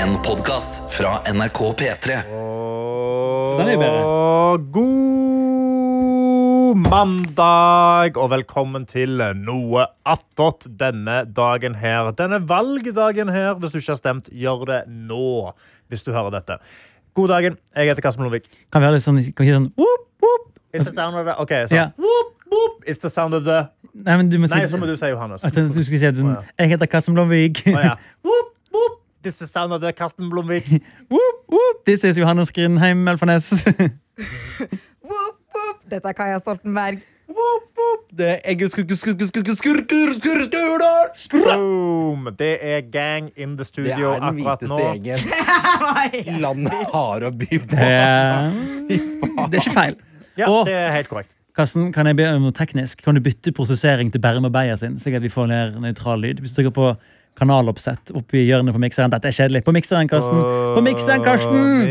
En podkast fra NRK P3. Den er jo bedre. God mandag, og velkommen til noe attåt denne dagen her. Denne valgdagen her. Hvis du ikke har stemt, gjør det nå. Hvis du hører dette. God dagen. Jeg heter Karsten Lovik. Kan vi ha litt sånn, kan vi si sånn whoop, whoop? It's the sound of the Ok, sånn. Yeah. Whoop, whoop. It's the sound of the Nei, men du må si Nei, så må du si Johannes. Jeg tenkte du skulle si at sånn, Jeg heter Karsten Blomvik. Oh, ja. Whoop, whoop. This is sound of the Karsten Blomvik. whoop, whoop. This is Johannes Grindheim Melfarnes. Whoop, whoop. Dette er Kaja Stoltenberg. Det er Boom! Det er gang in the Det er den akkurat hviteste gjengen landet har å by på. Det Altså. er, det er ikke feil. Ja, det er helt korrekt. Karsten, kan jeg be om noe teknisk? Kan du bytte prosessering til Berme Beyer sin, slik at vi får mer nøytral lyd? Hvis du trykker på kanaloppsett oppi hjørnet på mikseren. Dette er kjedelig. På mikseren, Karsten. På mikseren, Karsten!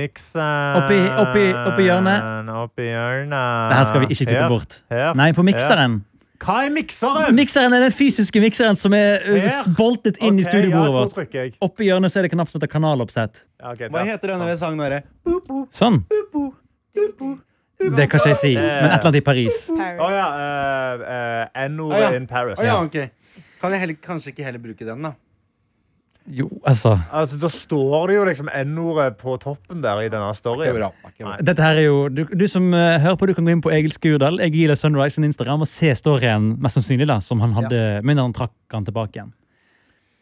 Oppi- oppi- oppi hjørnet. Oppi hjørnet. Det her skal vi ikke klippe bort. Nei, på mikseren. Hva er mikseren? Mikseren er den fysiske mikseren som er uh, Her? boltet inn i studiebordet studiobordet ja, vårt. trykker? Oppi hjørnet så er det knapt knapp som heter kanaloppsett. Ja, ok, Hva heter denne sangen Der? Sånn. Det kan ikke jeg si, men et eller annet i Paris. Å ja. Uh, uh, N-ordet ja. in Paris. Oh, ja, ok. Kan jeg heller, kanskje ikke heller bruke den, da? Jo, altså Altså, Da står det jo liksom N-ordet på toppen der i denne storyen. bra. det bra. Dette her er jo Du, du som uh, hører på, du kan gå inn på Egil Skurdal, Egil Sunrise sin Instagram, og se storyen mest sannsynlig da som han hadde, men han trakk han tilbake igjen.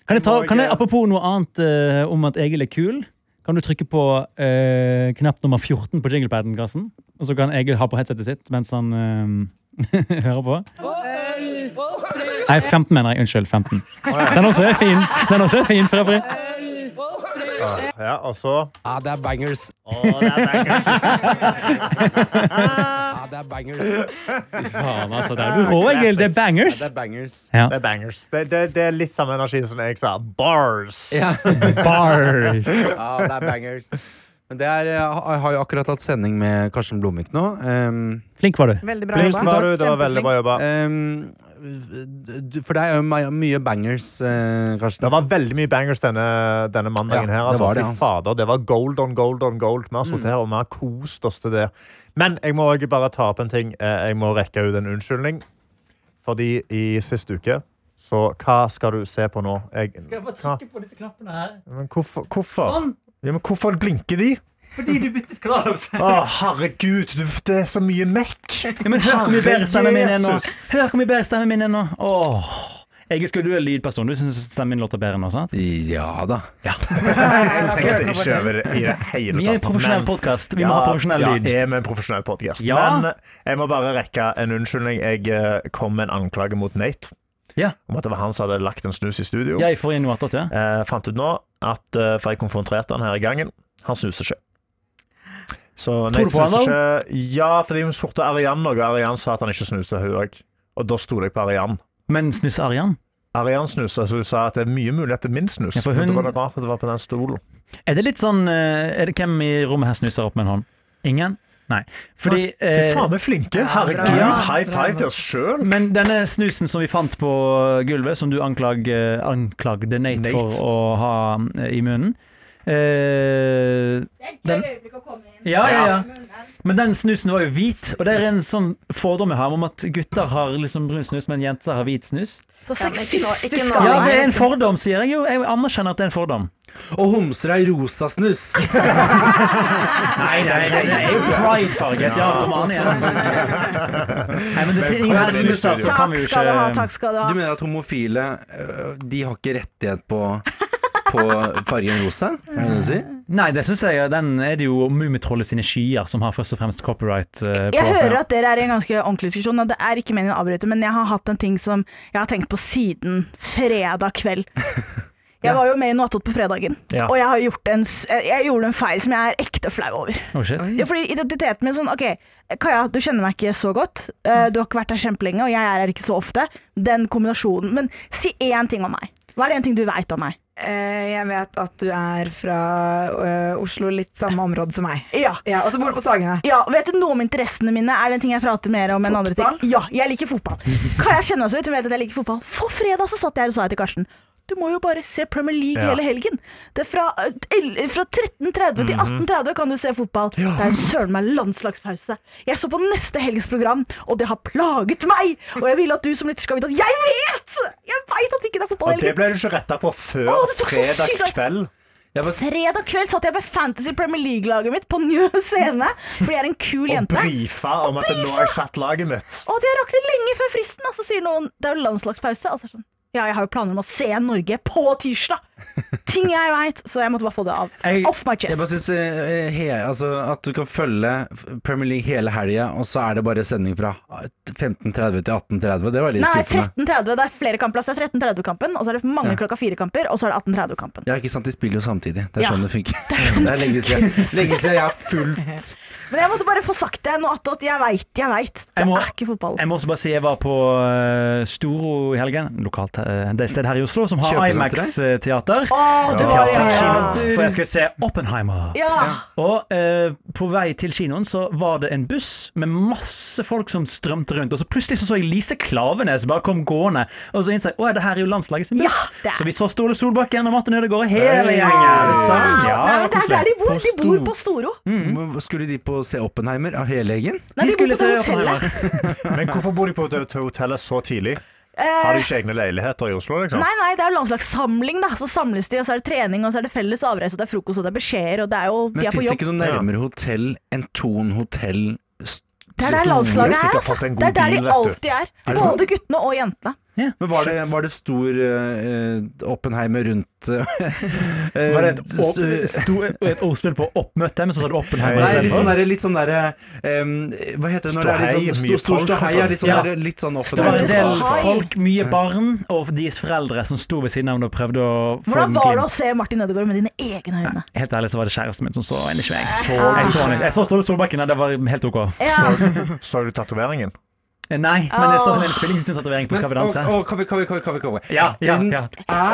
Kan jeg ta, kan jeg, apropos noe annet uh, om at Egil er kul, kan du trykke på uh, knapp nummer 14 på jinglepaden, Karsten? Og så kan Egil ha på headsetet sitt mens han hører på. Nei, 15 mener jeg. Unnskyld. 15. Den også er fin, Den også er fin for øvrig. Ja, og så Ja, det er bangers. Å, det er bangers. Ja, det er bangers. Fy faen, altså. Det er du rå, Egil. Det er Ja, bangers. det er bangers. Ja. Det er bangers. Det, det, det er litt samme energi som jeg sa. Bars. Ja. Bars. ja, det er bangers. Men det er, jeg har jo akkurat hatt sending med Karsten Blomvik nå. Um, Flink var du. Veldig bra Tusen jobba. var du. Det var veldig bra jobba. um, for det er jo mye bangers, eh, Karsten. Det var veldig mye bangers denne, denne mandagen. Ja, her det altså. var det, altså. fader, det var gold on gold on gold. Vi har sittet her og vi har kost oss til det. Men jeg må også bare ta opp en ting. Eh, Jeg må rekke ut en unnskyldning. Fordi i siste uke Så hva skal du se på nå? Jeg, Skal jeg bare trykke på disse knappene her? men hvorfor? hvorfor? Sånn! Ja, men hvorfor blinker de? Fordi du byttet kanal. Å, herregud, du, det er så mye mekk. Ja, men hør hvor mye bedre stemmen min er nå. Hør hvor mye bedre stemmen min er nå. Åh. Egil, skulle du er lydperson. Du syns stemmen min låter bedre nå, sant? Ja da. Ja. Jeg tenkte ikke over det i det hele tatt. Vi er en profesjonell podkast. Vi må ha profesjonell ja, lyd. jeg er med en profesjonell podcast. Ja. Men jeg må bare rekke en unnskyldning. Jeg eh, kom med en anklage mot Nate Ja. om at det var han som hadde lagt en snus i studio. Jeg får inn noe attåt, ja. Eh, fant ut nå at eh, For jeg konfronterte han her i gangen. Han snuser ikke. Så Tror du på han, da? ikke. Ja, fordi hun spurte Arian noe, og Arian sa at han ikke snuste, hun òg. Og da stoler jeg på Arian. Men snus Arian? Arian snuser, så hun sa at det er mye mulig til min snus. Ja, for Men det var rart at det var på den stolen. Er det litt sånn eh, Er det hvem i rommet her snuser opp med en hånd? Ingen? Nei. Fordi Fy eh, faen, vi er flinke! Herregud, Ja. high five til oss sjøl! Men denne snusen som vi fant på gulvet, som du anklag, eh, anklagde Nate, Nate. for å ha i munnen eh, den, ja, ja, ja. Men den snusen var jo hvit, og det er en sånn fordom jeg har om at gutter har liksom brun snus, men jenter har hvit snus. Så ikke sexistisk ikke Ja, det er en fordom, sier jeg jo. Jeg anerkjenner at det er en fordom. Og homser er rosa snus. Nei, nei, det er jo pride-farget. Ja, kom an igjen. Nei, men det er ingen her snuser, så kan vi Takk jo skal du ha, takk skal du ha. Du mener at homofile øh, De har ikke rettighet på, på fargen rosa? Er det du sier? Nei, det syns jeg Den er det jo Mummitrollet sine skyer som har først og fremst copyright eh, på. Jeg hører at dere er i en ganske ordentlig diskusjon, og det er ikke meningen å avbryte, men jeg har hatt en ting som jeg har tenkt på siden fredag kveld. Jeg var jo med i Noe attåt på fredagen, Ja. og jeg, har gjort en, jeg gjorde en feil som jeg er ekte flau over. Oh, shit. Ja, fordi identiteten min sånn, ok, Kaja, du kjenner meg ikke så godt, Uh, du har ikke vært her kjempelenge, og jeg er her ikke så ofte. Den kombinasjonen, men si én ting om meg. Hva er det en ting du vet om meg? Eh, jeg vet at du er fra eh, Oslo, litt samme område som meg. Ja. Ja, Og så bor du på Sagene. Ja, vet du noe om interessene mine? Er det en ting jeg prater mer om enn andre ting? Ja, jeg liker fotball. Kaja kjenner meg så vidt, vet at jeg liker fotball. For fredag så satt jeg her og sa jeg til Karsten Du må jo bare se Premier League Ja. hele helgen. Det er fra, eh, fra 13.30 til 18.30 kan du se fotball. Det er søren meg landslagspause. Jeg så på neste helgs program, og det har plaget meg! Og jeg vil at du som lytter skal vite at jeg vet! Jeg vet at det ikke er fotball Og det ble du ikke retta på før Å, det tok så sykt lang- fredagskveld. Fredag kveld satt jeg med Fantasy Premier League-laget mitt på Njø scene, fordi jeg er en kul jente. Og brifa om at det nå er satt laget mitt. Og jeg rakk det lenge før fristen, og så sier noen det er jo landslagspause. Og så det sånn, ja, jeg har jo planer om å se Norge på tirsdag! Ting jeg veit, så jeg måtte bare få det av. Jeg- Off my chest. jeg bare synes eh, he, altså, At du kan følge Premier League hele helga, og så er det bare sending fra 15.30 til 18.30. Det var litt Nei, skuffende. 13.30. Det er flere kamper. Det er 13.30-kampen, og så er det mange Ja. klokka fire-kamper, og så er det 18.30-kampen. Ja, ikke sant, de spiller jo samtidig. Det er Ja. sånn det funker. Det er lenge siden, lenge siden jeg har fulgt Men jeg måtte bare få sagt det nå at Jeg veit, jeg veit. Det Jeg må- er ikke fotball. Jeg må også bare si jeg var på eh, Storo i helgen. Lokalt eh, det er et sted her i Oslo som har Kjøpesenteret? IMAX-teater. Oh, du var Teater, ja, kino, ja. For jeg skulle se Oppenheimer. ja. Og eh, på vei til kinoen så var det en buss med masse folk som strømte rundt. Og så plutselig så, så jeg Lise Klavenes bare kom gående. Og så innså jeg at det her er jo landslaget sin buss. Ja, Så vi så Ståle Solbakken og Martin Ødegaard og hele gjengen. Det? Ja, Nei, er der de bor. De bor på Storo. Mm. Skulle de på se Oppenheimer av hele gjengen? Nei, De de, skulle se hotellet. Oppenheimer. Men hvorfor bor de på hotellet så tidlig? Har de Eh, ikke egne leiligheter i Oslo, liksom? Nei, nei, det er jo landslagssamling, da. Så samles de, og så er det trening, og så er det felles avreise, og det er frokost, og det er beskjeder, og det er jo Men De er på fins det jobb. ikke noe nærmere hotell enn Thon hotell? Det er der landslaget er, altså. Det er der de alltid. Er? Både guttene og jentene. Men var det, var det stor uh, Oppenheimer rundt uh, Var det et, opp, sto, et ordspill på oppmøte, men så sa du Oppenheimer Nei, litt sånn derre sånn der, um, Hva heter det når det er litt sånn stor, stor ståhei? Litt sånn, Ja. litt sånn Det var en del folk, mye barn, og deres foreldre som sto ved siden av og prøvde å få Hvordan var det å se Martin Ødegaard med dine egne øyne? Helt ærlig så var det kjæresten min som så henne, ikke meg. Så, Jeg så, jeg så Ståle Solbakken, det var helt ok. Ja. så du tatoveringen? Eh, Nei, men jeg så en spillingstatovering på Skal vi danse. Å, kan vi, kan vi, kan vi, kan vi. Ja, ja, ja.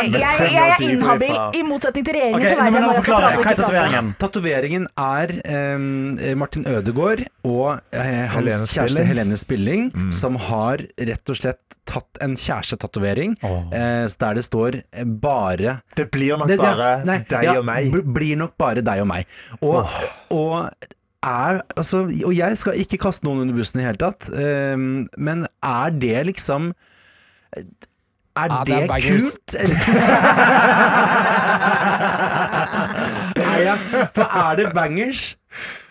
Jeg, er inhabil, i motsetning til regjeringen, okay, så vet jeg nå jeg skal prate og Hva er ikke prate. tatoveringen? Tatoveringen er um, Martin Ødegaard og uh, hans Helene kjæreste Spilling. Helene Spilling, som har rett og slett tatt en kjærestetatovering oh. Uh, der det står bare Det blir nok Det- det- bare nei, deg ja, og meg. bl- Blir nok bare deg og meg. Og, og er altså, Og jeg skal ikke kaste noen under bussen i det hele tatt, um, men er det liksom Er Ja, det det, er kult, er for er det bangers,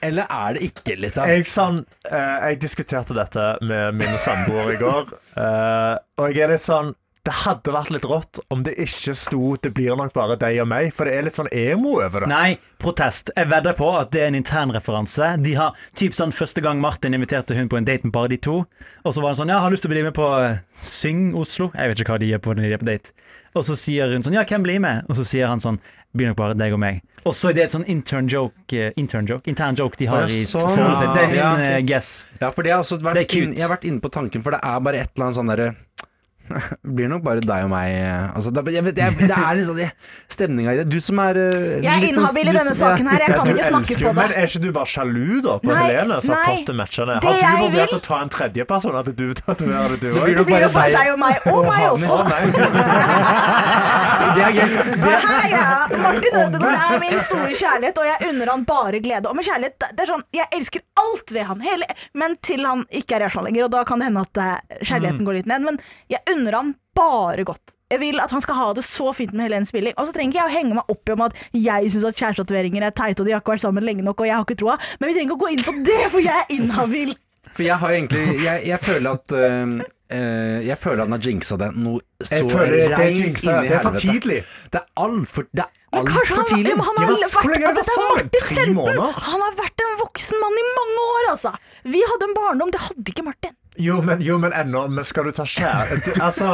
eller er det ikke, liksom? Jeg, sånn, eh, jeg diskuterte dette med min samboer i går, eh, og jeg er litt sånn Det hadde vært litt rått om det ikke sto 'Det blir nok bare deg og meg', for det er litt sånn emo over det. Nei, protest. Jeg vedder på at det er en internreferanse. De har typ sånn første gang Martin inviterte hun på en date med bare de to. Og så var han sånn Ja, har lyst til å bli med på eh, Syng Oslo? Jeg vet ikke hva de gjør på når de er på date. Og så sier hun sånn Ja, hvem blir med? Og så sier han sånn Blir nok bare deg og meg. Og så er det et sånn intern joke eh, Intern joke? Intern joke de har ja, i sånn. forholdet sitt. Det er min Ja, eh, guess. Ja, for det har også vært er inn, jeg har vært inne på tanken, for det er bare et eller annet sånn derre blir nok bare deg og meg eh, altså, det, jeg vet, jeg, det er liksom sånn stemninga i det. Du som er eh, Jeg er sånn- inhabil i denne saken her, jeg kan ikke snakke på det. men. Er ikke du bare sjalu da på Nei, Helene som har fått det matchene? Har du vurdert å ta en tredjeperson? At du tatoverer det, du Det òg? blir Det blir jo bare deg og meg, og meg også. Det er gøy. Her er greia. Martin Ødegaard er min store kjærlighet, og jeg unner han bare glede. Og med kjærlighet, det- det er sånn, Jeg elsker alt ved han, hele, men til han ikke er Rørsland lenger. Og da kan det hende at eh, Mm. kjærligheten går litt ned. Men jeg unner han bare godt. Jeg vil at han skal ha det så fint med Helene Spilling. Og så trenger ikke jeg å henge meg opp i om at jeg syns at kjærestetatoveringer er teite, og de har ikke vært sammen lenge nok, og jeg har ikke troa. Men vi trenger ikke å gå inn på det, for jeg er inhabil. For jeg har egentlig Jeg, jeg føler at eh, eh, Jeg føler han har jinxa det noe så Jeg føler det er reint jinxa. Det er for tidlig. Det er altfor Det er altfor han, tidlig. ja, han har vært, er? Martin Tre 15. måneder? Han har vært en voksen mann i mange år, altså. Vi hadde en barndom, det hadde ikke Martin. Jo, men, jo, men ennå men skal du ta skjær... Altså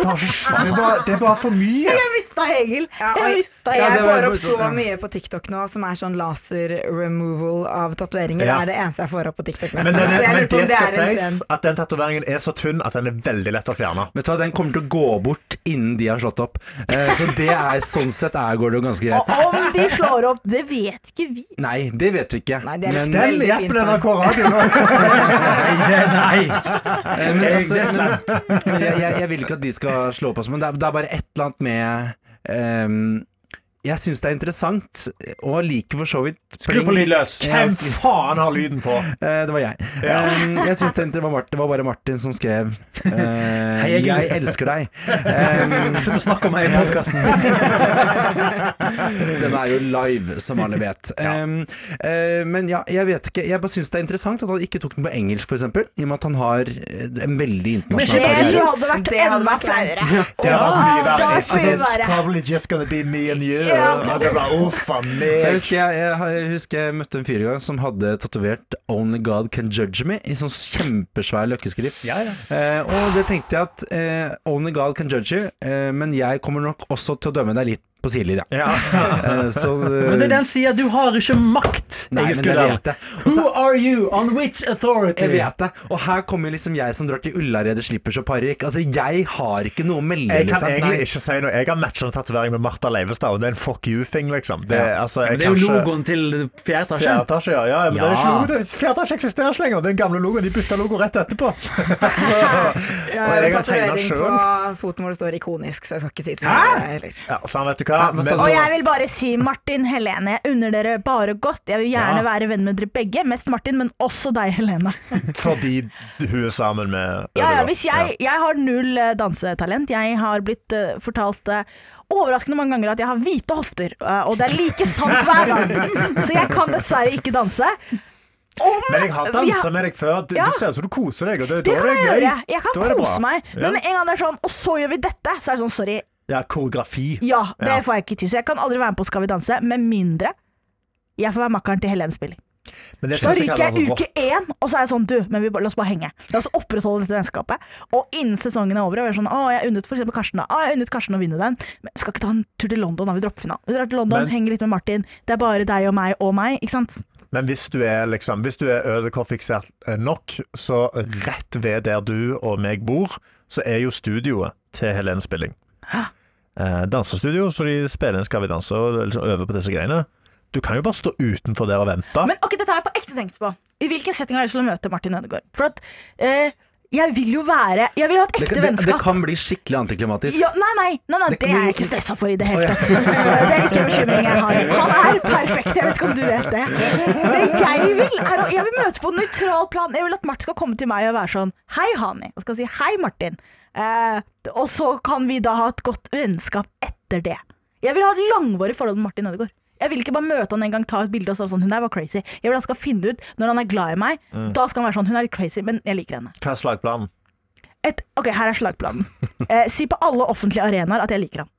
ta, det, er bare, det er bare for mye. Jeg mista Egil. Ja, Jeg mista jeg får opp så mye på TikTok nå som er sånn laser removal av tatoveringer. Det er det eneste jeg får opp på TikTok. Men, nesten. den, men på om det skal sies at den tatoveringen er så tynn at den er veldig lett å fjerne. Vet du hva, Den kommer til å gå bort innen de har slått opp. Eh, så det er sånn sett er, går det jo ganske greit. Og om de slår opp, det vet ikke vi. Nei, det vet vi ikke. Nei, det er Men- Stell nå. NRK Radio nå! Nei, det, nei. Eh, Men, altså, jeg, jeg, jeg vil ikke at de skal slå på oss, men det er, det er bare et eller annet med ehm, Jeg syns det er interessant, og liker for så vidt Skru på lydløs. Hvem faen har lyden på? Eh, det var jeg. Ja. jeg syns det, det, var Martin, det var bare Martin som skrev Hei, Egil. 'Jeg elsker deg'. Um, Slutt å snakke om meg i podkasten. den er jo live, som alle vet. Um, eh, men ja, jeg vet ikke. Jeg bare syns det er interessant at han ikke tok den på engelsk, f.eks. I og med at han har eh, en veldig internasjonal karriere. hadde vært Det hadde enda vært flaut. flauere. Det hadde vært mye verre. it's probably just gonna be me and you. Ja. Det var, Uff Jeg husker jeg, jeg, jeg husker jeg møtte en fyr i gang som hadde tatovert 'Only God Can Judge Me' i sånn kjempesvær løkkeskrift. Ja, ja. Eh, og det tenkte jeg at eh, 'Only God Can Judge You', eh, men jeg kommer nok også til å dømme deg litt på sidelinja. Ja. Eh, så Men det er den sier du har ikke makt. Nei, men det vet jeg. Også, Who are you? On which authority? Jeg vet det. Og her kommer liksom jeg som drar til Ullared og parykk. Altså, jeg har ikke noe å melde, Jeg kan liksom. egentlig Nei. ikke si noe. Jeg har matchende en tatovering med Martha Leivestad, og det er en fuck you-thing, liksom. Det, Ja. altså, jeg Men det er jo ikke- logoen til fjerde etasje. Fjerde etasje, ja. ja men det er ikke Ja. logo. Det, fjerde etasje eksisterer ikke lenger. Den gamle logoen. De bytta logo rett etterpå. Jeg Og har jeg en tegna sjøl. tatovering på foten hvor det står 'ikonisk', så jeg skal ikke si så mye heller. Ja, så han vet du hva. Ja, men Og jeg vil bare si Martin, Helene, jeg unner dere bare godt. Jeg vil gjerne Ja. være venn med dere begge. Mest Martin, men også deg, Helene. fordi hun er sammen med Ja, ja, hvis jeg, jeg har null eh, dansetalent. Jeg har blitt uh, fortalt uh, overraskende mange ganger at jeg har hvite hofter, uh, og det er like sant hver gang. Så jeg kan dessverre ikke danse. Om Men jeg har dansa med deg før. Du, Ja. du ser ut som du koser deg, og det, Det da kan er jeg det gøy. gjøre. Jeg kan kose meg. Men med en gang det er sånn Og så gjør vi dette, så er det sånn sorry. Ja, koreografi. Ja, det Ja. får jeg ikke til. Så jeg kan aldri være med på Skal vi danse, med mindre jeg får være makkeren til Helene spilling. Men det Så ryker jeg uke én, og så er jeg sånn Du, men vi, la oss bare henge. La oss opprettholde dette vennskapet. Og innen sesongen er over, jeg sånn Å, jeg unnet eksempel Karsten, da. Å, jeg unnet Karsten å vinne den. Men vi skal ikke ta en tur til London, da. Vi dropper finalen. Vi drar til London, Men- henger litt med Martin. Det er bare deg og meg og meg, ikke sant? Men hvis du er, liksom, hvis du er Ødegaard-fiksert eh, nok, så rett ved der du og meg bor, så er jo studioet til Helene Spilling. Eh, dansestudio, så de spiller inn Skal vi danse og liksom øver på disse greiene. Du kan jo bare stå utenfor der og vente. Men ok, dette har jeg på ekte tenkt på. I hvilken setting har jeg lyst til å møte Martin Ødegaard? For at eh, jeg vil jo være Jeg vil ha et ekte det, det vennskap. kan bli skikkelig antiklimatisk. Ja, nei, nei, nei, nei Det det er jeg ikke stressa for i det hele tatt. Det er ikke en bekymring jeg har. Han er perfekt, jeg vet ikke om du vet det. Det jeg vil, er å Jeg vil møte på en nøytral plan. Jeg vil at Martin skal komme til meg og være sånn Hei, Hani. Og skal si hei, Martin. Eh, og så kan vi da ha et godt vennskap etter det. Jeg vil ha et langvarig forhold med Martin Ødegaard. Jeg vil ikke bare møte han en gang, ta et bilde og si sånn Hun der var crazy. Jeg vil han skal finne ut, når han er glad i meg, da skal han være sånn Hun er litt crazy, men jeg liker henne. Hva er slagplanen? Et, ok, her er slagplanen. Eh, si på alle offentlige arenaer at jeg liker ham.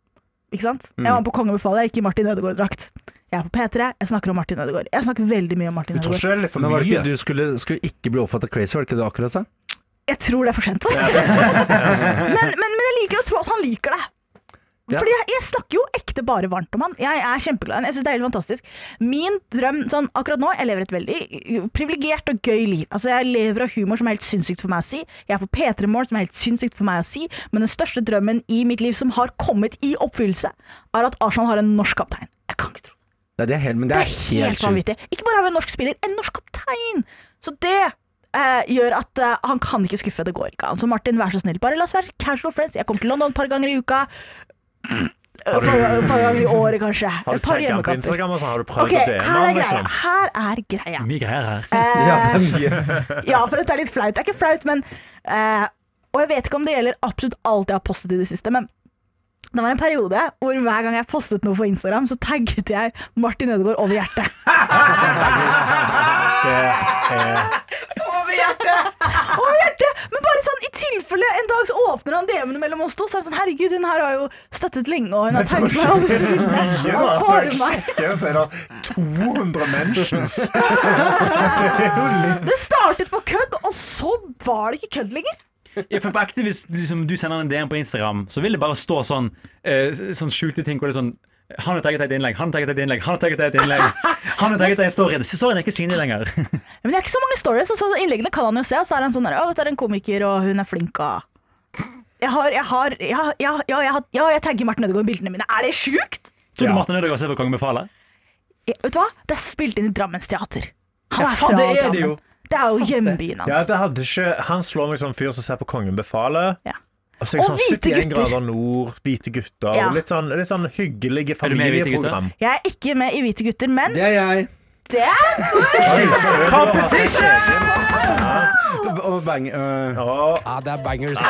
Ikke sant? Jeg var på Kongen befaler, ikke i Martin Ødegaard-drakt. Jeg er på P3, jeg snakker om Martin Ødegaard. Jeg snakker veldig mye om Martin Du tror Ødegaard. ikke det er litt for Men var det mye? ikke, du skulle, skulle ikke bli oppfattet crazy, var det ikke det du akkurat sa? Jeg tror det er for sent. men, men, men jeg liker å tro at han liker det. Ja. Fordi jeg, jeg snakker jo ekte bare varmt om han. Jeg er kjempeglad. Jeg synes det er helt fantastisk. Min drøm sånn akkurat nå, jeg lever et veldig uh, privilegert og gøy liv. Altså Jeg lever av humor som er helt sinnssykt for meg å si. Jeg er på P3 Morgen som er helt sinnssykt for meg å si. Men den største drømmen i mitt liv som har kommet i oppfyllelse, er at Arsenal har en norsk kaptein. Jeg kan ikke tro Nei, det er helt, men det det er helt, helt sjukt. vanvittig. Ikke bare har vi en norsk spiller, en norsk kaptein! Så det eh, gjør at eh, han kan ikke skuffe. Det går ikke an. Så Martin, vær så snill, bare la oss være casual friends. Jeg kommer til London et par ganger i uka. Et par, par ganger i året, kanskje. Har Et du par tagget han på hjemmekamper. Instagram? Og så har du prøvd Ok, å her er greia. liksom? Her er greia. Mye greier her. Eh, Ja, det er mye. ja, for dette er litt flaut. Det er ikke flaut, men eh, Og jeg vet ikke om det gjelder absolutt alt jeg har postet i det siste, men det var en periode hvor hver gang jeg postet noe på Instagram, så tagget jeg Martin Ødegaard over hjertet. Det er hjertet! Over hjertet! Men bare sånn, i tilfelle en dag så åpner han DM-ene mellom oss to, så er det sånn Herregud, hun her har jo støttet lenge, og hun har tenkt meg over så Og for bare jeg meg. sjekker, så er det 200 mentions. Det er jo litt Det startet på kødd, og så var det ikke kødd lenger. Ja, for på ekte, Hvis liksom, du sender en DM på Instagram, så vil det bare stå sånn eh, Sånn skjulte ting hvor det er sånn han har tagget et innlegg, han har tagget et innlegg, han har tagget et innlegg. Han har tagget en story. Storyen er ikke synlig lenger. Men det er ikke så mange stories. så innleggene kan han jo se, og så er han sånn der, Å, dette er en komiker, og hun er flink, og Jeg har, jeg har, ja, ja, ja, jeg har, ja, jeg tagger Martin Ødegaard i bildene mine. Er det sjukt? Tror du Ja. Martin Ødegaard ser på Kongen befaler? Ja, vet du hva? Det er spilt inn i Drammens teater. Han Ja, er faen, fra det er det jo. Det er jo hjembyen Ja, det hadde ikke Han slår meg som fyr som ser på Kongen befaler. Ja. Og så er Og sånn hvite 71 gutter. grader nord, hvite gutter. Ja. Litt, sånn, litt sånn hyggelige familieprogram. Jeg er ikke med i Hvite gutter, men Det er jeg. det er Og bang, Uh, oh. Ja, det er bangers.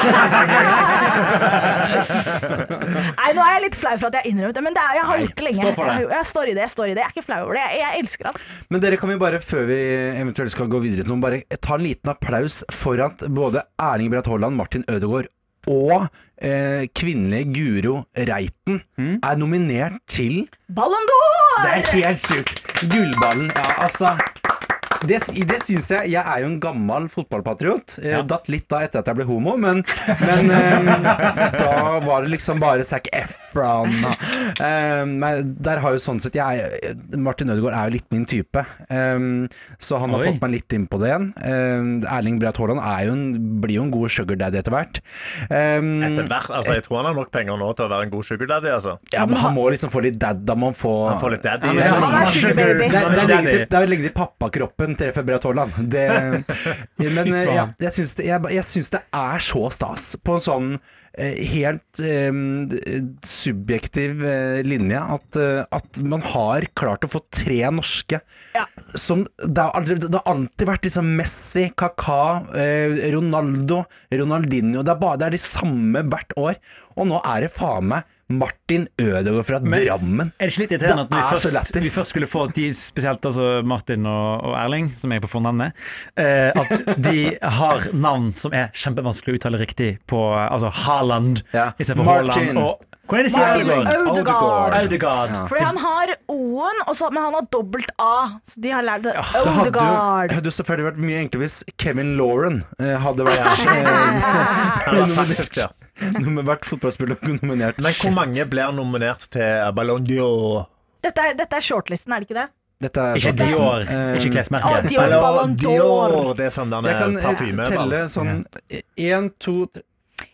Nei, nå er jeg litt flau for at jeg innrømmet det, men det er, jeg har gjort det lenge. stå for det. Jeg, jeg står i det, jeg står i det. Jeg er ikke flau over det. Jeg, jeg elsker han. Men dere kan vi bare, før vi eventuelt skal gå videre til noen, bare ta en liten applaus for at både Erling Braut Haaland, Martin Ødegaard og eh, kvinnelige Guro Reiten er nominert til Ballon d'Or! Det er helt sykt. Gullballen. Ja, altså det, det syns jeg Jeg er jo en gammel fotballpatriot. Ja. Datt litt da etter at jeg ble homo, men, men eh, da var det liksom bare Zac Efron. Eh, men der har jo sånn sett jeg, Martin Ødegaard er jo litt min type, eh, så han har Oi. fått meg litt inn på det igjen. Eh, Erling Braut Haaland er jo en, blir jo en god sugar daddy etter hvert. Eh, etter hvert, altså, jeg tror han har nok penger nå til å være en god sugar daddy. Altså. ja, men han må liksom få litt dad. Da må han få Han får litt daddy. Ja, men ja, Han er sugar baby. Det er, jo er det er lenge til, det er lenge til pappakroppen treffer Braut Haaland. Men eh, ja, jeg syns det, jeg, jeg syns det er så stas på en sånn eh, helt eh, subjektiv eh, linje at, eh, at man har klart å få tre norske Ja. som det har, aldri, det har alltid vært liksom Messi, Kaka, Ronaldo, Ronaldinho. Det er, bare, det er de samme hvert år. Og nå er det faen meg Martin Ødegaard fra Drammen. Er det ikke litt irriterende at vi først, vi først skulle få de, spesielt altså Martin og, og Erling, som er på fornavn med, eh, at de har navn som er kjempevanskelig å uttale riktig på altså Haaland Ja. istedenfor. Haaland. Og, hvordan er det sier? Ødegaard. Ødegaard. Ja. Fordi han har O-en, men han har dobbelt A. Så de har lært det. Det hadde jo, hadde jo selvfølgelig vært mye enklere hvis Kevin Lauren eh, hadde vært, ja. Der. nominert, fotballspiller nominert. Men hvor mange blir nominert til Ballon d'Or? Dette dette er shortlisten, er det ikke det? Dette er Ikke Dior, Eh, ikke klesmerket. Oh, Dior Ballon d'Or. Det er sånn den Jeg kan eh, telle sånn én, to, tre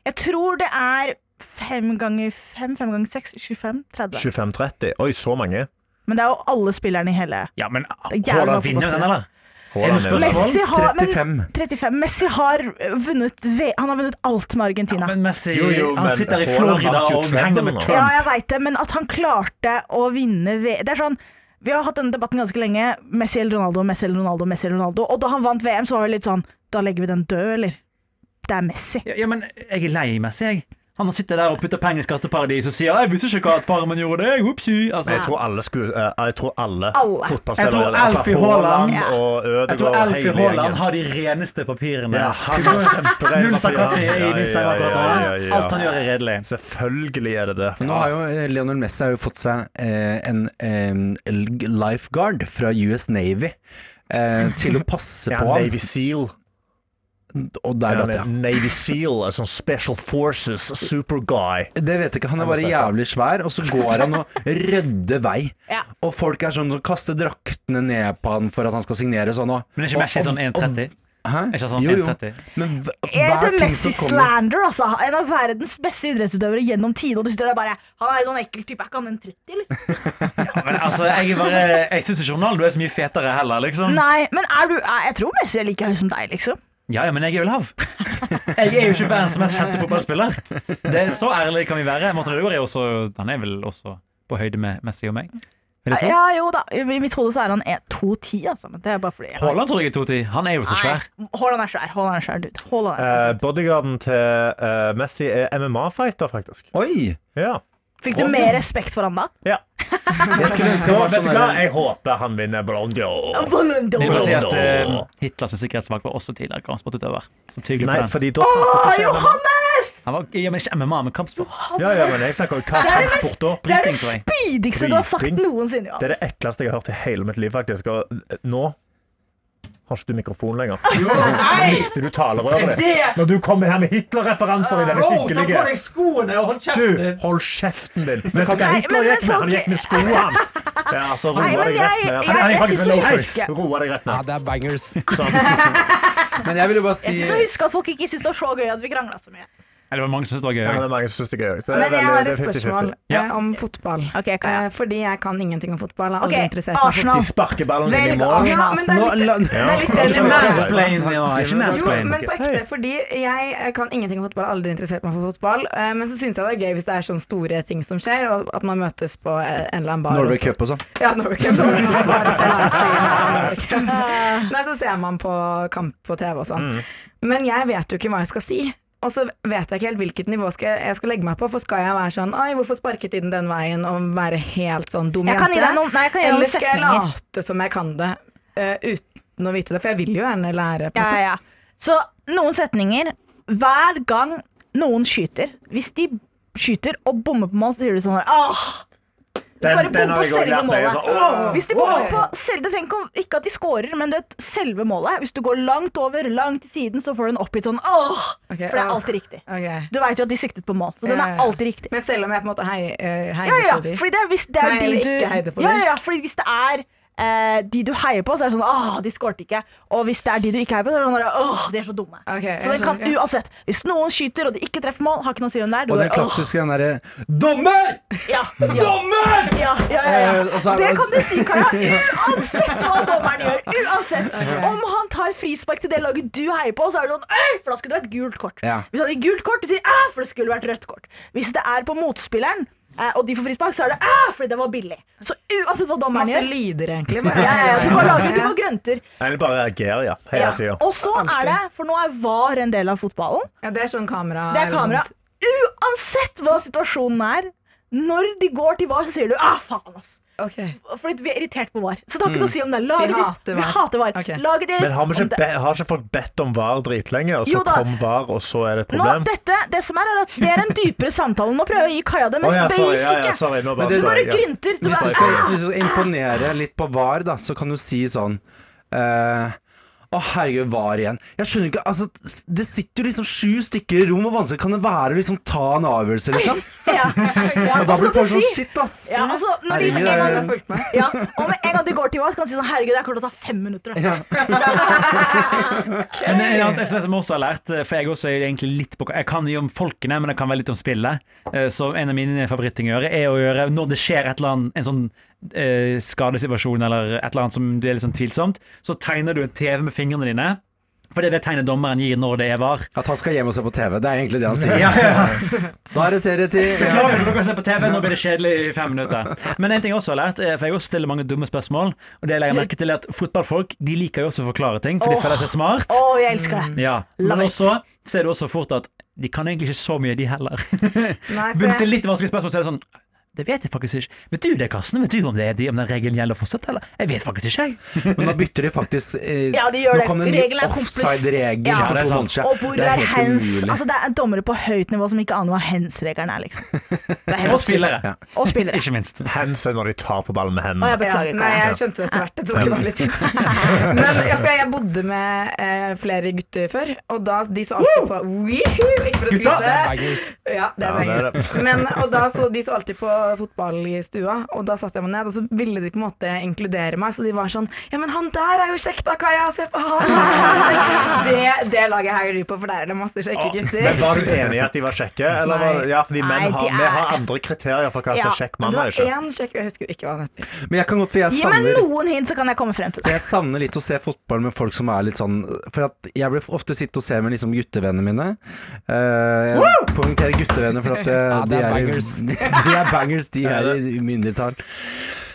Jeg tror det er fem ganger fem, fem ganger seks, 25, 30. 25-30. Oi, så mange. Men det er jo alle spillerne i hele Ja, men Haaland vinner den, eller? Messi har, men, 35. 35. Messi har vunnet Han har vunnet alt med Argentina. Men Messi Jo, jo, han men sitter i Florida og henger med. Trump. Ja, jeg veit det, men at han klarte å vinne V Det er sånn Vi har hatt denne debatten ganske lenge. Messi eller Ronaldo, Messi eller Ronaldo, Messi eller Ronaldo. Og da han vant VM, så var det litt sånn Da legger vi den død, eller? Det er Messi. Ja, ja, men jeg er lei Messi, jeg. Han sitter der og putter penger i skatteparadis og sier 'jeg visste ikke at faren min gjorde det', upsi. Altså, Jeg tror alle skulle eh, Jeg tror alle, Alle. fotballspillere Jeg tror. Altså, Alfie Haaland- Ødegaard jeg tror Alfie hele Haaland gjengen. har de reneste papirene. Ja, han har kjempereine Null sarkasme i disse akkurat Ja, ja, ja, nå. Alt han gjør, er redelig. Selvfølgelig er det det. Nå har jo Leonel Lionel Messi har jo fått seg en, en eh, lifeguard fra US Navy eh, til å passe på ham. Navy Seal. Og der datt jeg. Navy Seal, sånn Special Forces super guy. Det vet jeg ikke, han er bare jævlig svær, og så går han og rydder vei. Ja. Og folk er sånn som kaster draktene ned på han for at han skal signere sånn. Og, Men er ikke Messi sånn 1,30? Hæ? Ikke sånn Jo, jo. 1,30? Men hv- Er hver det ting Messi som kommer slander, altså? En av verdens beste idrettsutøvere gjennom tiden, og du sitter der bare Han er en sånn ekkel type. Er ikke han en 30, eller? Men altså, jeg, er bare, jeg syns ikke Ronaldo er så mye fetere heller, liksom. Nei, men er du er, Jeg tror Messi er like høy som deg, liksom. Ja, ja, men jeg er jo lav. Jeg er jo ikke verdens mest kjente fotballspiller. Det er Så ærlig kan vi være. Morten Ødegaard er også Han er vel også på høyde med Messi og meg. Ja, jo da. I mitt hode så er han 2,10, altså. Men det er bare fordi jeg Haaland tror jeg er 2,10. Han er jo så svær. Haaland er svær. Haaland er svær, dude. Haaland er svær. Uh, bodyguarden til uh, Messi er MMA-fighter, faktisk. Oi! Ja. Fikk du mer respekt for han da? ja. Jeg skulle ønske han var vet sånn du hva? der- Jeg håper han vinner Ballon d'Or. Jeg vil bare si at uh, Hitlers sikkerhetsvakt var også tidligere kampsportutøver. Så Nei, den. fordi da. Johannes! Han var, ja, men ikke MMA, men kampsport. Ja, ja, men jeg snakker jo hva Det er det kampsport da. Det er det Bryting, tror jeg. spydigste du har sagt Bryting. noensinne. Det Johannes. er det ekleste jeg har hørt i hele mitt liv, faktisk. Og eh, nå har ikke du mikrofon lenger. Nå mister du talerøret ditt. Når du kommer her med Hitler-referanser i denne hyggelige Ta på deg skoene og hold kjeften din! Du, hold kjeften din! Vet du hva Nei, Hitler men gikk med? Han gikk med skoene, han. Ja, altså, roa deg rett ned. Han er faktisk en loafers. Roa deg rett Ja, det er bangers. Sånn. Men jeg vil jo bare si Jeg syns å huske at folk ikke syns det var så gøy at vi krangla så mye. Eller det mange som syntes det var Ja, det er mange som syns det er gøy. Det er Men jeg veldig- har et er 50-50. spørsmål Ja. eh, om fotball. Ok, Kaja. ja. fordi jeg kan ingenting om fotball. Jeg har aldri okay, interessert Arsenal. De sparker ballen inn i mål. Ja, men det er litt, det er er. Mansplain, Jo, men på ekte, fordi jeg eh, kan ingenting om fotball, aldri interessert meg for fotball. eh, Men så syns jeg det er gøy hvis det er sånne store ting som skjer, og at man møtes på eh, en eller annen bar. Norway Cup og sånn. Ja, Cup. Så Norway Cup. Nei, så ser man på kamp på TV og sånn. Mm. Men jeg vet jo ikke hva jeg skal si. Og så vet jeg ikke helt hvilket nivå skal jeg skal legge meg på. For skal jeg være sånn Oi, hvorfor sparket de den den veien? Og være helt sånn dum Jeg jente? noen, nei, jeg Eller skal jeg late som jeg kan det uh, uten å vite det? For jeg vil jo gjerne lære. På Ja, ja. Så noen setninger Hver gang noen skyter Hvis de skyter og bommer på mål, så sier du sånn Åh! Den, Bare den har på jeg selve lært. Sånn, åh, Hvis de bommer på selve Det trenger ikke, at de scorer, men du vet, selve målet. Hvis du går langt over, langt til siden, så får du en oppgitt sånn åh! Okay, For det er alltid riktig. Okay. Du veit jo at de siktet på mål, så den er alltid riktig. Men selv om jeg på en måte hei, hei, Ja, heier ja, på de fordi det er, hvis det er Nei, de du heier på ja, ja, ja, fordi hvis det er eh, de du heier på, så er det sånn Åh, de skårte ikke. Og hvis det er de du ikke heier på, så er det sånn Åh, de er så dumme. Okay, så det kan skjønner. uansett Hvis noen skyter og de ikke treffer mål, har ikke noe å si hvem det er. Og den går, klassiske den derre Dommer! Ja, ja. Ja, ja, ja, ja. Eh, og så er- Det kan du si, Kaja. Uansett hva dommeren gjør. Uansett Om han tar frispark til det laget du heier på, så er det sånn Øy, for da skulle det vært gult kort. Ja. Hvis han gir gult kort, du sier æ, for det skulle vært rødt kort. Hvis det er på motspilleren, eh, og de får frispark, så er det æ, fordi det var billig. Så uansett hva dommeren Masse gjør lyder, egentlig. ja, ja, ja, så bare lager de bare grønter. Eller bare reagerer, ja. Hele Ja. tida. Og så er det, for nå er VAR en del av fotballen. Ja, det er sånn kamera. Det er eller kamera. Uansett hva situasjonen er, når de går til VAR, så sier du ah, faen, ass. Ok. Fordi vi er irritert på VAR. Så det har ikke noe å si om det laget Vi hater Vi VAR. hater VAR. Okay. Laget Men har, vi ikke be, har ikke folk bedt om VAR dritlenge, og så kom VAR, og så er det et Nå, problem? dette, det som er, er at det er en dypere samtale. Nå prøver jeg å gi Kaja det mest oh, ja, sorry, ja, ja, sorry, nå Men bare det- Du spør bare grynter. Hvis du skal, imponere litt på VAR, da, så kan du si sånn eh, Å, herregud, VAR igjen. Jeg skjønner ikke, altså Det sitter jo liksom sju stykker i rom, hvor vanskelig kan det være å liksom ta en avgjørelse, liksom? ja. Ja, Og da blir kan folk sånn shit, ass. ja, altså, når de Herregud, med en det er- gang har fulgt med. ja, og med en gang de går til meg, så kan de si sånn Herregud, det kommer til å ta fem minutter. Da. Ja. Men ja, ting som jeg også har lært, eh, for jeg også er egentlig litt på Jeg kan jo om folkene, men jeg kan være litt om spillet. Eh, Så en av mine favorittting å gjøre, er å gjøre når det skjer et eller annet, en sånn eh, skadesituasjon eller et eller annet som det er litt sånn tvilsomt, så tegner du en TV med fingrene dine. For det er det tegnet dommeren gir når det er var. At han skal hjem og se på TV. Det er egentlig det han sier. Ja, ja. Da er det serietid. Beklager dere kan se på TV, nå blir det kjedelig i fem minutter. Men en ting jeg også har lært, er- for jeg også stiller mange dumme spørsmål, og det jeg legger merke til er at fotballfolk de liker jo også å forklare ting, for de føler seg smart. Å, jeg elsker det. Ja, Men også ser du også fort at de kan egentlig ikke så mye, de heller. Nei, for Begynner å stille litt vanskelige spørsmål, så er det sånn Det vet jeg faktisk ikke. Vet du det, Karsten? Vet du om, det, om den regelen gjelder fortsatt, eller? Jeg vet faktisk ikke, jeg. Men nå bytter de faktisk eh, Ja, de gjør Nå det. kom det en ny Regelen er offside-regel Ja. for det to måneder siden. Og hvor Det er, hands? Altså, det er dommere på høyt nivå som ikke aner hva hands-regelen er, liksom. Det er Og spillere. Ja. Og spillere. Ikke minst. Hands er når de tar på ballen med Å, jeg hendene. beklager. Nei, jeg skjønte det etter hvert. Det tok bare litt tid. Men ja, jeg bodde med eh, flere gutter før, og da de så alltid på Woohoo! Ikke for å skryte. Det er Ja, det er bangers. Men, og da så de så alltid på fotball i stua, og da satte jeg meg ned, og så ville de på en måte inkludere meg, så de var sånn Ja, men han der er jo kjekk da, Kaja! Se på han! Det, det laget heier du på, for der er det masse kjekke gutter. Men Var du enig i at de var kjekke? Eller var, ja, fordi menn har, de vi har andre kriterier for hva som Ja, er kjekk mann det var ikke. én kjekk Jeg husker jo ikke hva han heter. Men jeg kan godt, for jeg Gi meg savner noen hint, så kan jeg komme frem til det. jeg savner litt å se fotball med folk som er litt sånn For at jeg blir ofte sitte og se med liksom guttevennene mine. Uh, jeg poengterer guttevenner, for at eh, Ja, det de, er bangers. de er bangers. De Ja, er i mindretall.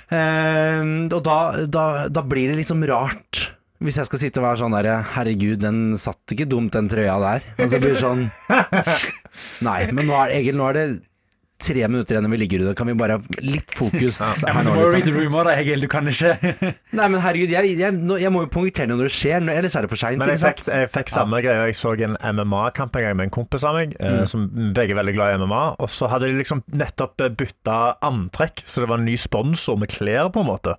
Uh, og da, da, da blir det liksom rart. Hvis jeg skal sitte og være sånn der Herregud, den satt ikke dumt, den trøya der. Og så blir det sånn Nei, men nå er, Egil, nå er det tre minutter igjen når vi ligger under. Kan vi bare ha litt fokus Ja, her nå, må jo read liksom? the room også, da, Egil. Du kan ikke Nei, men herregud, jeg, jeg, jeg må jo poengtere når det skjer, ellers er det for seint. Men jeg fikk, jeg fikk samme greie. Jeg så en MMA-kamp en gang med en kompis av meg, mm. som begge er veldig glad i MMA. Og så hadde de liksom nettopp bytta antrekk, så det var en ny sponsor med klær, på en måte.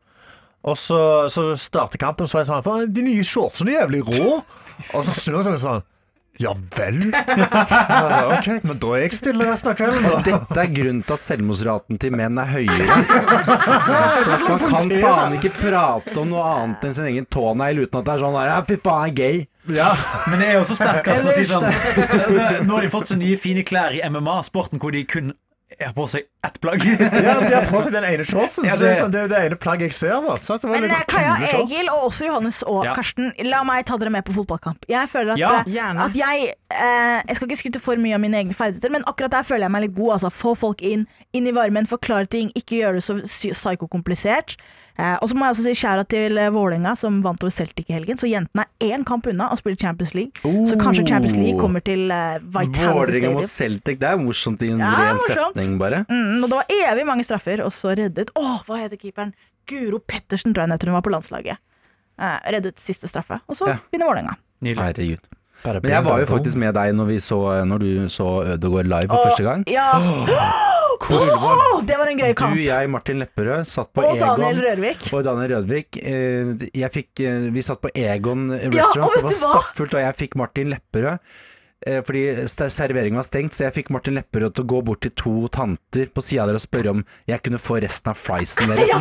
Og så, så starter kampen, så er jeg sånn de nye shortsene er jævlig rå. Og så snur jeg meg sånn Ja vel? Ja, OK, men da er jeg stille resten av kvelden. da. Dette er grunnen til at selvmordsraten til menn er høyere. For man kan faen ikke prate om noe annet enn sin egen tånegl uten at det er sånn der, ja, fy faen, jeg er gay. Ja. Men det er jo så sterkt Karsten, å si sånn Nå har de fått så nye fine klær i MMA-sporten hvor de kun har på seg ett plagg. ja, de har på seg den ene shortsen. Ja, det, er det- sånn, det er jo det ene plagget jeg ser. Da. Så Det var Men sånn Kaja. Egil og også Johannes og Ja. Karsten, la meg ta dere med på fotballkamp. Jeg føler at, Ja, eh, at jeg eh, Jeg skal ikke skryte for mye av mine egne ferdigheter, men akkurat der føler jeg meg litt god. Altså, få folk inn, inn i varmen, forklare ting, ikke gjøre det så psykokomplisert. Eh, og så må jeg også si skjæra til eh, Vålerenga, som vant over Celtic i helgen. Så jentene er én kamp unna å spille Champions League. Så kanskje Champions League kommer til uh, Vitality Vålerenga mot Celtic, det er morsomt i en Ja, ren morsomt. setning, bare. Mm, og det var evig mange straffer, og så reddet Åh, hva heter keeperen? Guro Pettersen, tror jeg hun. Var på landslaget. Eh, reddet siste straffe. Og så Ja. vinner Vålerenga. Herregud. Men jeg var jo faktisk med deg når, vi så, når du så Ødegaard live for første gang. Ja. Åh, det var en gøy Du, jeg, Martin Lepperød, satt på Og Daniel Egon. Rørvik. Og Daniel Rødvik. Eh, Jeg fikk, eh, vi satt på Egon Restaurant, ja, det var stappfullt, og jeg fikk Martin Lepperød. eh, Fordi serveringen var stengt, så jeg fikk Martin Lepperød til å gå bort til to tanter på sida der og spørre om jeg kunne få resten av friesen deres.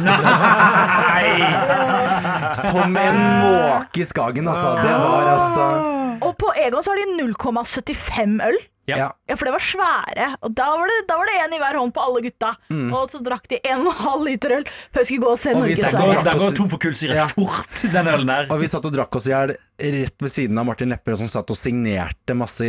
Som en måke i Skagen, altså. Det var altså Og på Egon så har de 0,75 øl. Ja. Ja, for det var svære. Og da var det, da var det en i hver hånd på alle gutta. Og så drakk de 1,5 liter øl før vi skulle gå og se Mm. Og Norge satt Den og går, Sverige. den går tom for kullsyre Ja. fort, den ølen der. Og vi satt og drakk oss i hjel rett ved siden av Martin Lepperød, som satt og signerte masse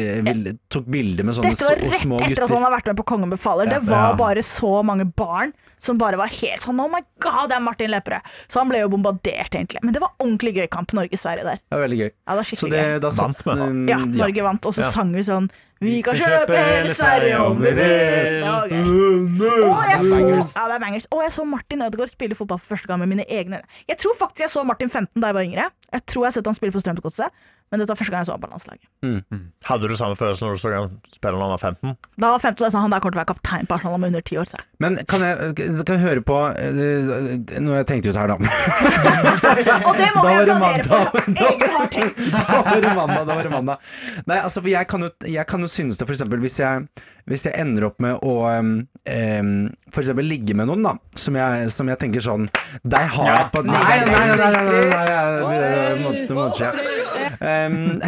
Tok bilder med sånne små gutter. Dette var rett etter at han har vært med på Kongen befaler. Det var Ja. bare så mange barn som bare var helt sånn Oh my god, det er Martin Lepperød. Så han ble jo bombardert, egentlig. Men det var ordentlig gøy kamp Norge-Sverige der. Det var veldig gøy. Ja, det var Så det, da satt Vant mm, Ja, Norge vant, og så Ja. sang vi sånn Vi kan kjøpe hele Sverige om vi vil. Og jeg så, ja, det er bangers. Og jeg så Martin Ødegaard spille fotball for første gang med mine egne øyne. Jeg tror faktisk jeg så Martin 15 da jeg var yngre. Jeg tror jeg har sett han spille for 不是啊。Men dette var første gang jeg så ham på landslaget. Hadde du samme følelse når du så han spille når han var 15? Da var 15, så jeg sa han der kommer til å være kaptein på Arsenal om under ti år. Så. Men kan jeg, kan jeg høre på eh, Noe jeg tenkte ut her, da. Og det må var det applaudere for! mandag. Egil har tenkt. Da var det mandag, da var det mandag. Nei, altså, for jeg kan jo, jeg kan jo synes det, for eksempel, hvis jeg, hvis jeg ender opp med å um, um, for eksempel ligge med noen, da, som jeg, som jeg tenker sånn Deg har Ja, jeg på Nei, nei, nei, nei, nei, nei, nei, nei, nei, nei, nei, siden. Um,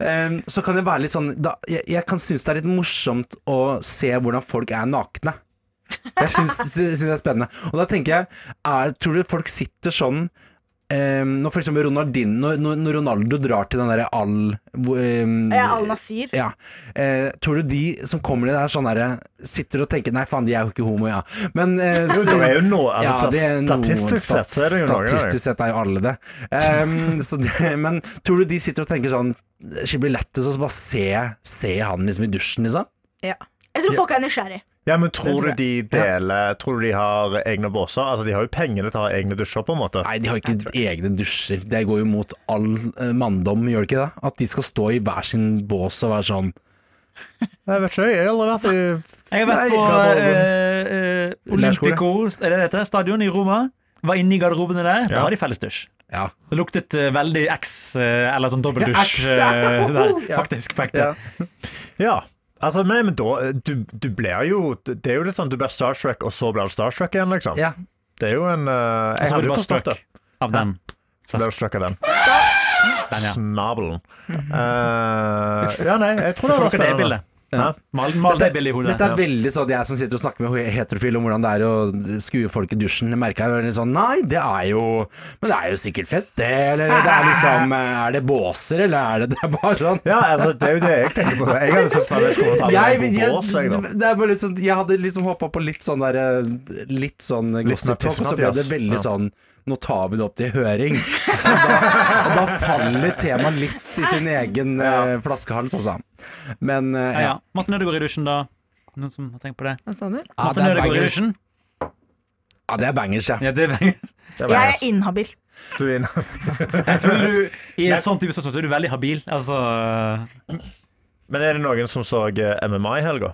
um, så kan det være litt sånn da, jeg, jeg kan synes det er litt morsomt å se hvordan folk er nakne. Jeg syns, syns det er spennende. Og da tenker jeg, er, tror du folk sitter sånn um, Når for eksempel Ronaldinho, når, når Ronaldo drar til den derre Al um, Ja, Al Nasir. ja. Uh, tror du de som kommer til der sånn derre Sitter og tenker Nei, faen, de er jo ikke homo, ja. Men uh, så, det er jo no, altså, ja, det er Statistisk sett så er det jo noe. Statistisk sett er jo alle det. Um, så det. Men tror du de sitter og tenker sånn Skiblettes og så bare se, se han liksom i dusjen, liksom? Ja. Jeg tror folk er nysgjerrig. Ja, men tror tror du de deler Tror du de har egne båser? Altså, De har jo pengene til å ha egne dusjer, på en måte. Nei, de har ikke egne dusjer. Det går jo mot all eh, manndom, gjør det ikke det? At de skal stå i hver sin bås og være sånn Jeg vet ikke, jeg har aldri vært i Jeg har vært på eh, eh, Olympico eller det det heter? stadion i Roma. Var inne i garderobene der. Da har de felles dusj. Ja. Det luktet uh, veldig X, uh, eller sånn dobbeldusj ja, uh, der, Ja. faktisk. på. Ja. Altså, men, men da du, du blir jo Det er jo litt sånn du blir Star Trek, og så blir du Star Trek igjen, liksom. ja. Det er jo en uh, Jeg så hadde du jo forstått det. av den. Så ble struck av den. Den, ja. Snabelen. Uh, ja, nei, jeg tror det var det spennende. bildet. Ja. Mal, mal det hodet. Dette er veldig sånn jeg som sitter og snakker med heterofile om hvordan det er å skue folk i dusjen. Jeg merker jeg litt sånn Nei, det er jo Men det er jo sikkert fett, det. Eller det er liksom Er det båser, eller er det Det er bare sånn Ja, altså, det er jo det jeg tenker på. Jeg hadde syntes det var komfortabelt jeg, med jeg, bås, jeg, det er bare litt sånn, jeg hadde liksom hoppa på litt sånn der Litt sånn gossip og så ble det veldig sånn Nå tar vi det opp til høring. Og da, og da faller temaet litt i sin egen eh, flaskehals, altså. Men uh, Ja, ja. Martin Ødegaard i dusjen, da. Noen som har tenkt på det? Hva sa du? Ja, Martin det er Ødegaard i dusjen? Ja, det er bangers, ja. Ja, det er Det er Jeg jeg. er inhabil. Du er inhabil. Jeg føler du I en sånn type spørsmål så er du veldig habil. Altså Men er det noen som så eh, MMA i helga?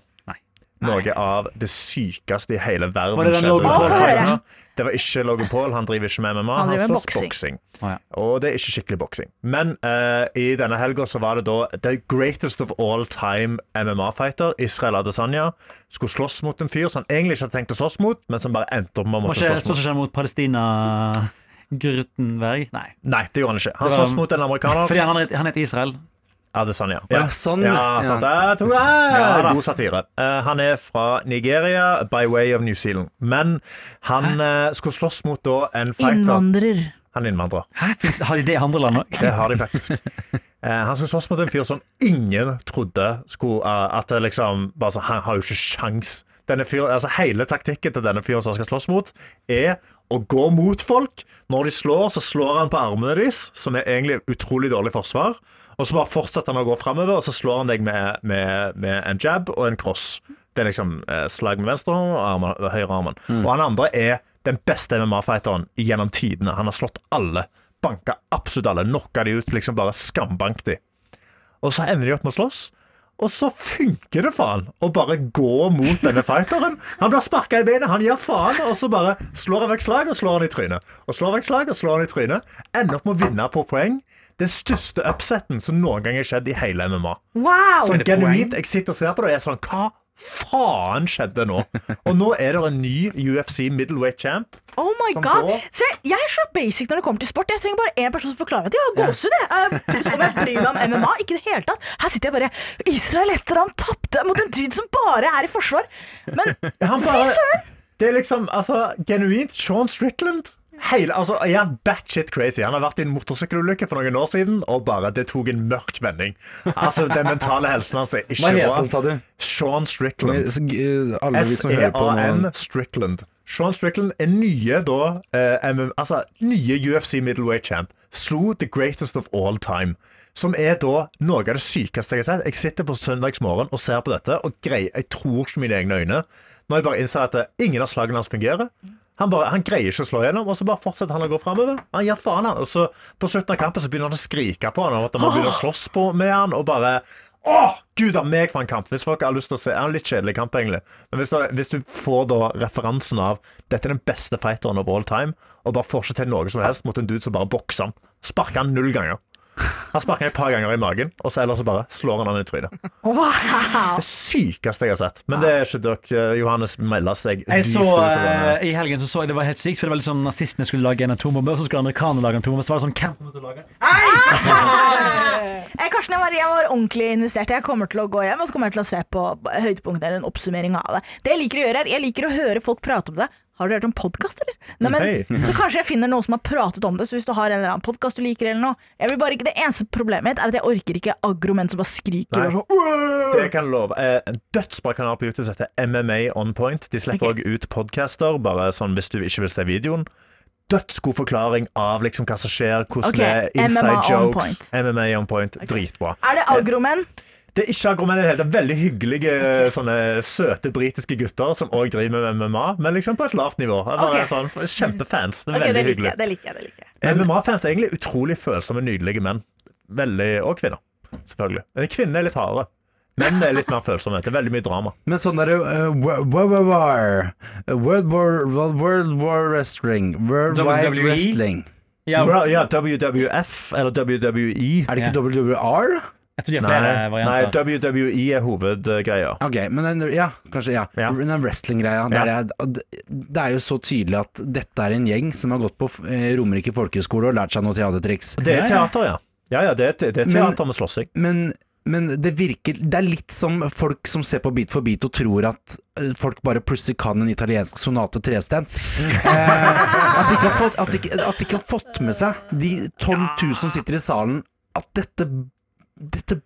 Noe av det sykeste i hele verden skjedde Det var ikke Logan Paul. Han driver ikke med MMA. Han Han, slåss boksing. Oh, ja. Og det er ikke skikkelig boksing. Men uh, i denne helga så var det da the greatest of all time MMA-fighter, Israel Adesanya, skulle slåss mot en fyr som han egentlig ikke hadde tenkt å slåss mot, men som bare endte opp med å Må måtte slåss slå mot. seg mot Palestina Grutenberg? Nei. Nei, det gjorde han ikke. Han slåss mot en amerikaner. Fordi han, han heter Israel. Ja, det er sånn, ja. Ja, sånn, ja. sant. Jeg jeg. Ja. God satire. Eh, han er fra Nigeria by way of New Zealand. Men han eh, skulle slåss mot da en fighter. Innvandrer. Han er innvandrer. Hæ? Finns, har de det i andre land òg? Det har de faktisk. Eh, han skulle slåss mot en fyr som ingen trodde skulle eh, At det liksom bare så, Han har jo ikke sjans. Denne fyr, altså Hele taktikken til denne fyren som han skal slåss mot, er å gå mot folk. Når de slår, så slår han på armene deres, som er egentlig utrolig dårlig forsvar. Og så bare fortsetter han å gå framover, og så slår han deg med, med, med en jab og en cross. Det er liksom eh, slag med venstre hånd og armen, høyre armen. Og han andre er den beste MMA-fighteren gjennom tidene. Han har slått alle. Banka absolutt alle. Knocka de ut. Liksom bare skambank de. Og så ender de opp med å slåss. Og så funker det faen å bare gå mot denne fighteren. Han blir sparka i beinet, han gir faen, og så bare slår han vekk slag og slår han i trynet. Og slår vekk slag og slår han i trynet. Ender opp med å vinne på poeng. Den største upseten som noen gang har skjedd i hele MMA. Wow! Sånn genuint, Jeg sitter og ser på det og er sånn Hva faen skjedde nå? Og nå er det en ny UFC middleweight champ. Oh my god. går. Se, jeg er så basic når det kommer til sport. Jeg trenger bare én person som forklarer at jeg har gåsehud. jeg. Eh, Om jeg bryr meg om MMA? Ikke i det hele tatt. Her sitter jeg bare Israel etter han tapte mot en dude som bare er i forsvar. Men fy søren! Det er liksom, altså, genuint Sean Strickland. Hele, altså, er han batshit crazy? Han har vært i en motorsykkelulykke for noen år siden, og bare det tok en mørk vending. Altså, Den mentale helsen hans er Hva ikke het han, sa du? Sean Strickland. Så, eh, Alle vi som hører på S-E-A-N Strickland. Sean Strickland er nye da eh, MM, Altså nye UFC middleweight champ. Slo the greatest of all time. Som er da noe av det sykeste jeg har sett. Jeg sitter på søndagsmorgen og ser på dette og greier Jeg tror ikke mine egne øyne. Når jeg bare innser at eh, ingen av slagene hans fungerer. Han, bare, han greier ikke å slå gjennom, og så bare fortsetter han å gå framover. Han gir faen, han. Og så på slutten av kampen så begynner han å skrike på han, og at man begynner å slåss på med han, og bare Åh, gud a meg for en kamp! Hvis folk har lyst til å se Det er en litt kjedelig kamp, egentlig. Men hvis du, hvis du får da referansen av Dette er den beste fighteren of all time, og bare får ikke til noe som helst mot en dude som bare bokser han. Sparker han null ganger. Han sparker et par ganger i magen, og så ellers bare slår han han i trynet. Wow. Det sykeste jeg har sett. Men det er ikke dere. Johannes melder seg Jeg så, eh, I helgen så, så jeg det var helt sykt, for det var liksom nazistene skulle lage en atombombe, og så skulle amerikanerne lage en atombombe. Så var det sånn hvem kommer til å lage den? Karsten og Maria var ordentlig investert. Jeg kommer til å gå hjem og så kommer jeg til å se på høydepunktene eller en oppsummering av det. Det jeg liker å gjøre er, jeg liker å høre folk prate om det. Har du hørt om podkast, eller? Nei, men, så kanskje jeg finner noen som har pratet om det. Så hvis du har en eller annen podkast du liker, eller noe jeg vil bare ikke, Det eneste problemet mitt er at jeg orker ikke agro menn som bare skriker og sånn. Det kan love. Eh, dødsbra kanal på YouTube som heter MMA On Point. De slipper òg okay. ut podcaster, bare sånn hvis du ikke vil se videoen. Dødsgod forklaring av liksom hva som skjer, hvordan okay. det er inside MMA on jokes. MMA On Point. Dritbra. Er det agromenn? Det er ikke agromenn i det hele tatt. Veldig hyggelige, sånne søte britiske gutter som òg driver med MMA, men liksom på et lavt nivå. Det er Bare sånn, Kjempefans. Det er veldig det liker hyggelig. jeg. Det liker jeg, det liker jeg. MMA-fans er egentlig utrolig følsomme, nydelige menn. Veldig, Og kvinner, selvfølgelig. Men Kvinner er litt hardere. Menn er litt mer følsomme. Det er veldig mye drama. Men sånn derre uh, World War World War World, World War Wrestling Worldwide WWE? Wrestling Ja, WWF eller WWE. Er det ikke. WWR? Jeg tror de har flere Nei, nei. WWE er hovedgreia. Ok, men den, ja, kanskje, ja. Ja. Den wrestling-greia. Ja. Det det er jo så tydelig at dette er en gjeng som har gått på eh, Romerike folkehøgskole og lært seg noen teatertriks. Det er teater, ja. Ja, ja, det er, det er Men- med slåssing. Men, men det virker Det er litt som folk som ser på Beat for beat og tror at eh, folk bare plutselig kan en italiensk sonate trestemt. Eh, at, de ikke har fått, at, de, at de ikke har fått med seg, de 12 000 som sitter i salen, at dette Dette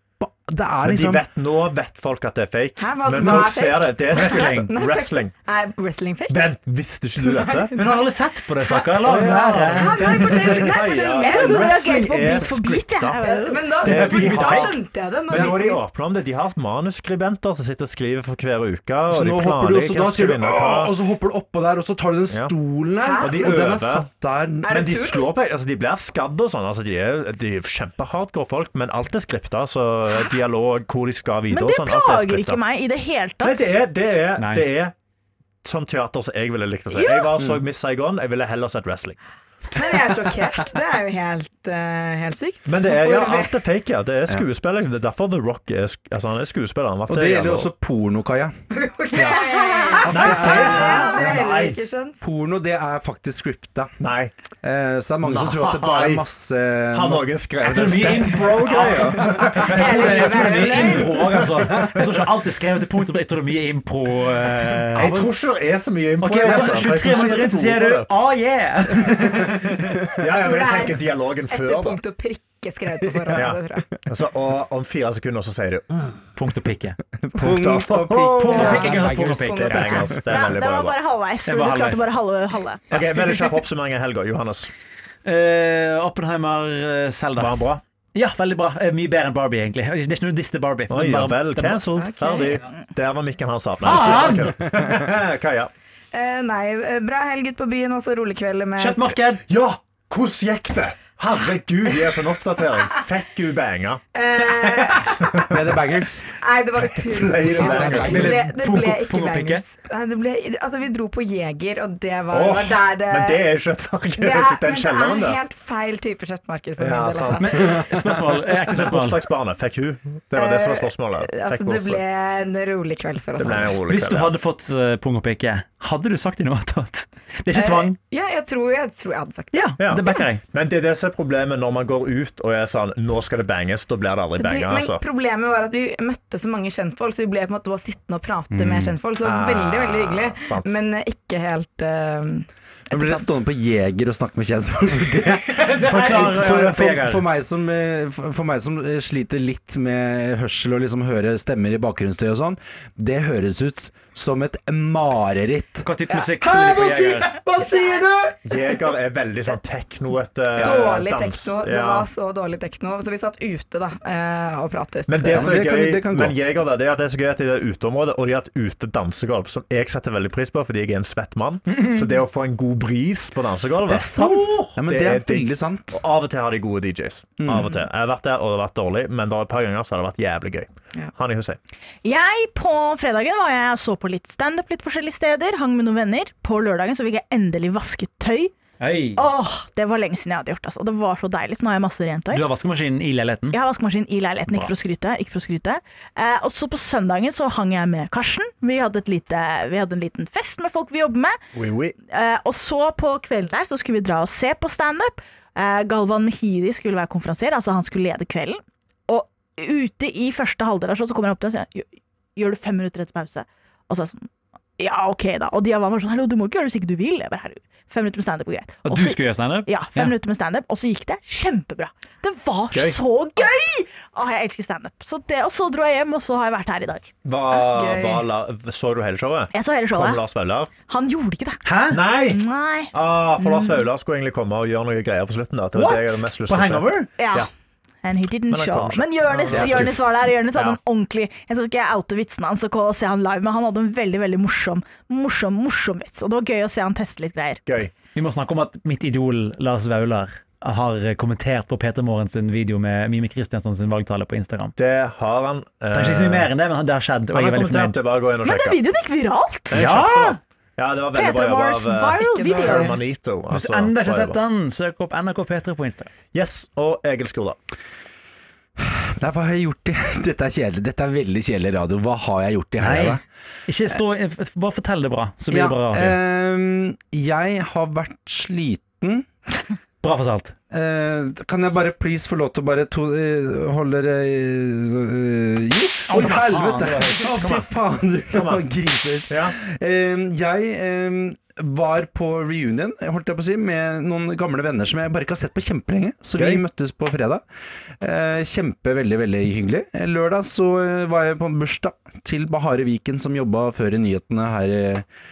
er Men de liksom vet, nå vet folk at det er fake. Hæ, hva- men hva folk er ser det. Det er Wrestling. Wrestling. Er wrestling fake? Vent, visste ikke du dette? Hun har aldri sett på det, stakkar. La være. Wrestling er nei, scripta. Men da, Det er da skjønte jeg det. Når Men nå er de vi- åpne om det. De har manusskribenter som sitter og skriver for hver uke. Og Så de nå hopper du, og så, planlegger hva du, skal vinne og så hopper du oppå der, og så tar du den stolen der, Og de og den øver. er satt der. Er Men de slår på altså De blir skadd og sånn. Altså de er, de er kjempehardcore folk, men alt er skripta. Så dialog, hvor de skal videre Men det sånn. Er plager skripta. ikke meg i det hele Nei, tatt. det er, det er, Nei. det er sånn teater som jeg ville likt å se. Jeg var så Miss Saigon. Jeg ville heller sett wrestling. Men jeg er sjokkert. Det er jo helt, uh, helt sykt. Men det er, ja, alt er fake, ja. Det er skuespill. Liksom. Det er derfor The Rock er, altså, han er skuespiller. Han Og det gjelder jo også pornokaia. porno, Kaja. Nei, Det har heller ikke skjønt. Porno, det er faktisk scripta. nei. Eh, så det er mange som tror at det bare er masse, Har noen skrevet tror mye step bro-greier? Jeg tror, det er mye impro òg, altså. Jeg tror ikke alt er skrevet til punktum. Jeg tror det er mye impro. eh, Jeg tror ikke det er så mye impro. Ok, og så altså, for jeg 23 minutter inn så er sier du ah yeah! Ja, jeg, jeg det er tenker dialogen før, da. punkt og prikke skrevet på forhånd. Ja. Det tror jeg. Altså, og om fire sekunder så sier du mm, Punkt og pikke. punkt og prikke. Punkt og pikk. Det var bare halvveis. For du klarte bare halve. halve. Ok, Veldig kjapp oppsummering av helga. Johannes, Uh, Oppenheimer, Selda. Zelda. var bra? Ja, veldig bra. Eh, Mye bedre enn Barbie, egentlig. Det er ikke noe diss til Barbie. Oi, bare- vel. det Okay. Ferdig. Der var mikken hans. Faen! Kaja. Eh, nei, eh, bra helg ut på byen, også rolig kveld med Kjøttmarked! Ja, hvordan gikk det? Herregud, gi oss en oppdatering. Fikk hun banga? Ble det bangers? Nei, det var utrolig. Det det ble ikke bangers. Nei, Det ble, altså, vi dro på Jeger, og det var, oh, var der det men det er kjøttmarked. det er, Den kjelleren det er der. helt feil type kjøttmarked for Ja, min del. sant. Altså. Spørsmål. eh, Ekte spørsmål. Fikk hun? Det var det som var spørsmålet. Altså, det ble en rolig kveld for oss alle. Hvis du hadde fått uh, pung og pike, hadde du sagt det noe? Det er ikke tvang. Eh, Ja, jeg tror jeg, tror jeg hadde sagt det. Ja, Ja. det backer jeg. Men det er det som er problemet når man går ut og er sånn Nå skal det banges. Da blir det aldri banga, men altså. problemet var at vi møtte så mange kjentfolk, så vi ble på en måte bare sittende og prate med kjentfolk. Så Ah, veldig, veldig hyggelig, sant. men ikke helt uh, Nå blir det stående på Jeger og snakke med kjentfolk. Det- For, eh, for, for, meg som, eh, for for meg som eh, sliter litt med hørsel og liksom hører stemmer i bakgrunnsstøy og sånn, det høres ut som et mareritt. Hva type musikk spiller de på Jeger? Hva sier du?! Jeger er veldig sånn teknoete Dårlig dans. tekno. Det var så dårlig tekno. Så vi satt ute da eh, og pratet. Men det Ja, som men er det kan- gøy det kan men Jeger, da, det er at det er så gøy at det er uteområde, og de har et ute dansegulv, som jeg setter veldig pris på, fordi jeg er en svett mann. Så det å få en god bris på dansegulvet Det er sant. Åh, Ja, men det er veldig sant. Og av og til har de gode DJs. Av og til. Jeg har vært der, og det har vært dårlig, men da et par ganger så har det vært jævlig gøy. Ja. Hani Hussein. Jeg På fredagen var jeg så på litt standup litt forskjellige steder. Hang med noen venner. På lørdagen så fikk jeg endelig vasket tøy. Hei. Åh, Det var lenge siden jeg hadde gjort det. Altså. Det var så deilig. Så nå har jeg masse rent tøy. Du har vaskemaskinen i leiligheten? Jeg har vaskemaskin i leiligheten, ikke for å skryte. Ikke for å skryte. Eh, og så på søndagen så hang jeg med Karsten. Vi hadde, et lite, vi hadde en liten fest med folk vi jobber med. Oui, oui. Eh, og så på kvelden der så skulle vi dra og se på standup. Eh, Galvan Mehidi skulle være konferansier, altså han skulle lede kvelden. Og ute i første halvdel av showet så kommer han opp til meg og sier "Gjør- Gjør du fem minutter etter pause? Og så er det sånn Ja, ok, da. Og de var bare sånn Hallo, du må ikke gjøre det hvis ikke du vil. Jeg bare, herregud. Fem minutter med standup går greit. Og du skulle gjøre standup? ja, fem minutter med standup, og så gikk det kjempebra. Det var Gøy. så gøy! Åh, jeg elsker standup. Så det- Og så dro jeg hjem, og så har jeg vært her i dag. Hva, hva, la- så du hele showet? Jeg så hele Kom showet. Lars Vaular? Han gjorde ikke det. Hæ? Nei! Nei. Ah, for Lars Vaular skulle egentlig komme og gjøre noe greier på slutten. Da. Det var det jeg hadde mest lyst På til å se. Hangover? Ja. Ja. And he didn't Men han show. Men Jonis Ja, var der. Jonis hadde Ja. en ordentlig Jeg skal ikke oute vitsene hans og se han live, men han hadde en veldig veldig morsom morsom, morsom vits. Og det var gøy å se han teste litt greier. Gøy. Vi må snakke om at mitt idol Lars Vaular har kommentert på Peter Morgen sin video med Mime Kristiansson sin valgtale på Instagram. Det har han. eh, Det er ikke så mye mer enn det, men det har skjedd. Og Han jeg er veldig fornøyd. Men den videoen gikk viralt! Ja! Ja, det var veldig bra Peter jobba av eh, viral video. Hermanito. Hvis Altså, du ennå ikke har sett den, søk opp NRK P3 på Instagram. Yes, og Egil Skurda. Nei, hva har jeg gjort i Dette er kjedelig. Dette er veldig kjedelig radio. Hva har jeg gjort i helga? Ikke stå, bare fortell det bra, så blir det bra. radio. ehm, jeg har vært sliten. Bra fortalt. Eh, kan jeg bare please få lov til å bare to, uh, holde det uh, Gi! Å, helvete! fy faen, du var griser. Ja. Eh, jeg eh, var på reunion, holdt jeg på å si, med noen gamle venner som jeg bare ikke har sett på kjempelenge. Så vi møttes på fredag. Eh, kjempe, veldig, veldig hyggelig. Eh, Lørdag så eh, var jeg på en bursdag til Bahare Viken, som jobba før i nyhetene her,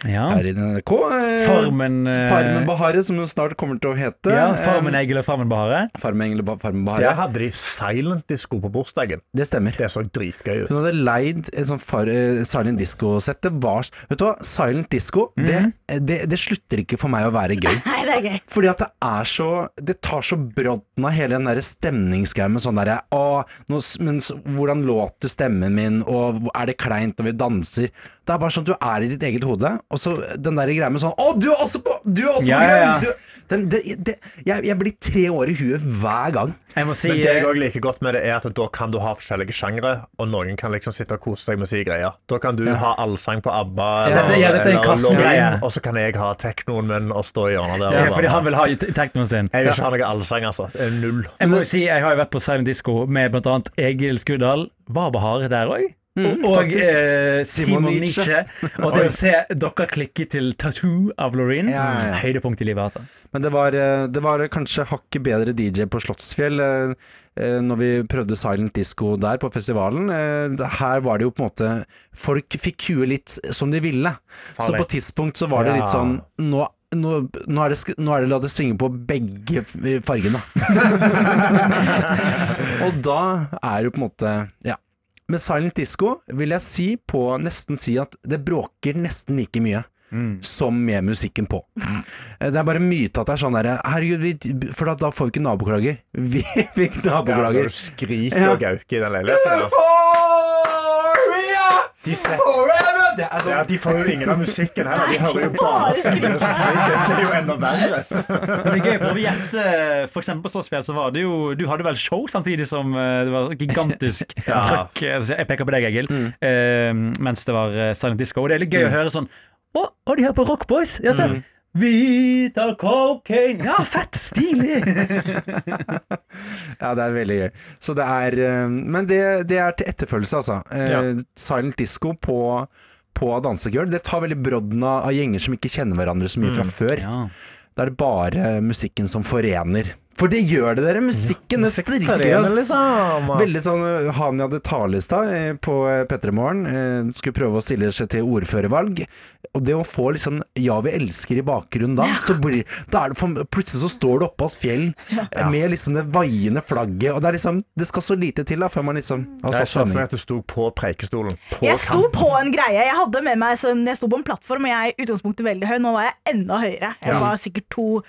Ja. her i NRK. Eh, Farmen eh, Farmen Bahare, som hun snart kommer til å hete. Ja, Farmen Eh, Egil og Farmen Bahare. Farmen og Farmen Der hadde de silent disco på bursdagen. Det stemmer. Det så dritgøy ut. Hun hadde leid en sånn far, uh, silent disco-sett. Det var Vet du hva, silent disco, det, Mhm. det, det slutter ikke for meg å være gøy. Nei, det er gøy. Fordi at det er så Det tar så brodden av hele den der stemningsgreia med sånn derre Å, nå, men så, hvordan låter stemmen min, og er det kleint når vi danser? Det er bare sånn at du er i ditt eget hode, og så den der greia med sånn Å, du er også på Du er også Ja, på ja, grønn! ja. Du, den, det, det, jeg, jeg blir tre år i huet hver gang. Jeg må si Men det jeg òg også liker godt med det, er at da kan du ha forskjellige sjangre, og noen kan liksom sitte og kose seg med si greier. Da kan du ha allsang på ABBA, Dette- ja, dette er en eller. Loreen, og så kan jeg ha teknoen min og stå i hjørnet der. Ja, Fordi han vil ha teknoen sin. Jeg vil ikke ha noe allsang, altså. Null. Jeg må jo si, jeg har jo vært på Silent Disco med bl.a. Egil Skurdal. Bahare der òg. og eh, Simon Nietzsche. Og det å se dere klikke til Tattoo av Loreen, Ja, ja, ja. høydepunkt i livet. altså Men det var, eh, det var kanskje hakket bedre DJ på Slottsfjell eh, eh, når vi prøvde silent disco der på festivalen. Her var det jo på en måte Folk fikk huet litt som de ville. Så på tidspunkt så var det litt sånn Nå, nå, nå, er det, nå er det la det svinge på begge fargene. Og da er det på en måte Ja. Med silent disco vil jeg si på nesten si at det bråker nesten like mye som med musikken på. Eh, Det er bare myte at det er sånn derre Herregud, for da, da får vi ikke naboklager. Vi fikk naboklager. Ja, skriker og gauker i den leiligheten. De, Det sånn ja, de får jo ingen av musikken heller. De hører jo bare stemmene som skriker. Det er jo enda verre. Men det er gøy prøv å gjette. For eksempel på Slottsfjell så var det jo Du hadde vel show samtidig som eh, det var gigantisk Ja. trøkk. Altså, Jeg peker på deg, Egil. Mm. Uh, mens det var eh, Silent Disco. Og det er litt gøy å høre sånn Å, å, de hører på Rock Boys! Ja, se. Mm. Vi tar cocaine! Ja, fett! Stilig! Ja, det er veldig gøy. Så det er eh, Men det, det er til etterfølgelse, altså. Eh, Ja. Silent disco på, på dansegulv. Det tar veldig brodden av, gjenger som ikke kjenner hverandre så mye fra før. Ja. Da er det bare musikken som forener. For det gjør det, dere! Musikken, det strikker Forener, oss. liksom. Veldig sånn uh, Hania hadde tale i eh, på eh, P3morgen. Eh, skulle prøve å stille seg til ordførervalg. Og det å få liksom 'Ja, vi elsker' i bakgrunnen da, så blir, da er det for, plutselig så står du oppe et fjell ja. med liksom det vaiende flagget, og det er liksom Det skal så lite til da før man liksom har Jeg satt så for meg at du sto på preikestolen. På Jeg sto på en greie. Jeg hadde med meg sånn, Jeg sto på en plattform, og jeg er i utgangspunktet veldig høy. Nå var jeg enda høyere. Jeg Ja. var sikkert to,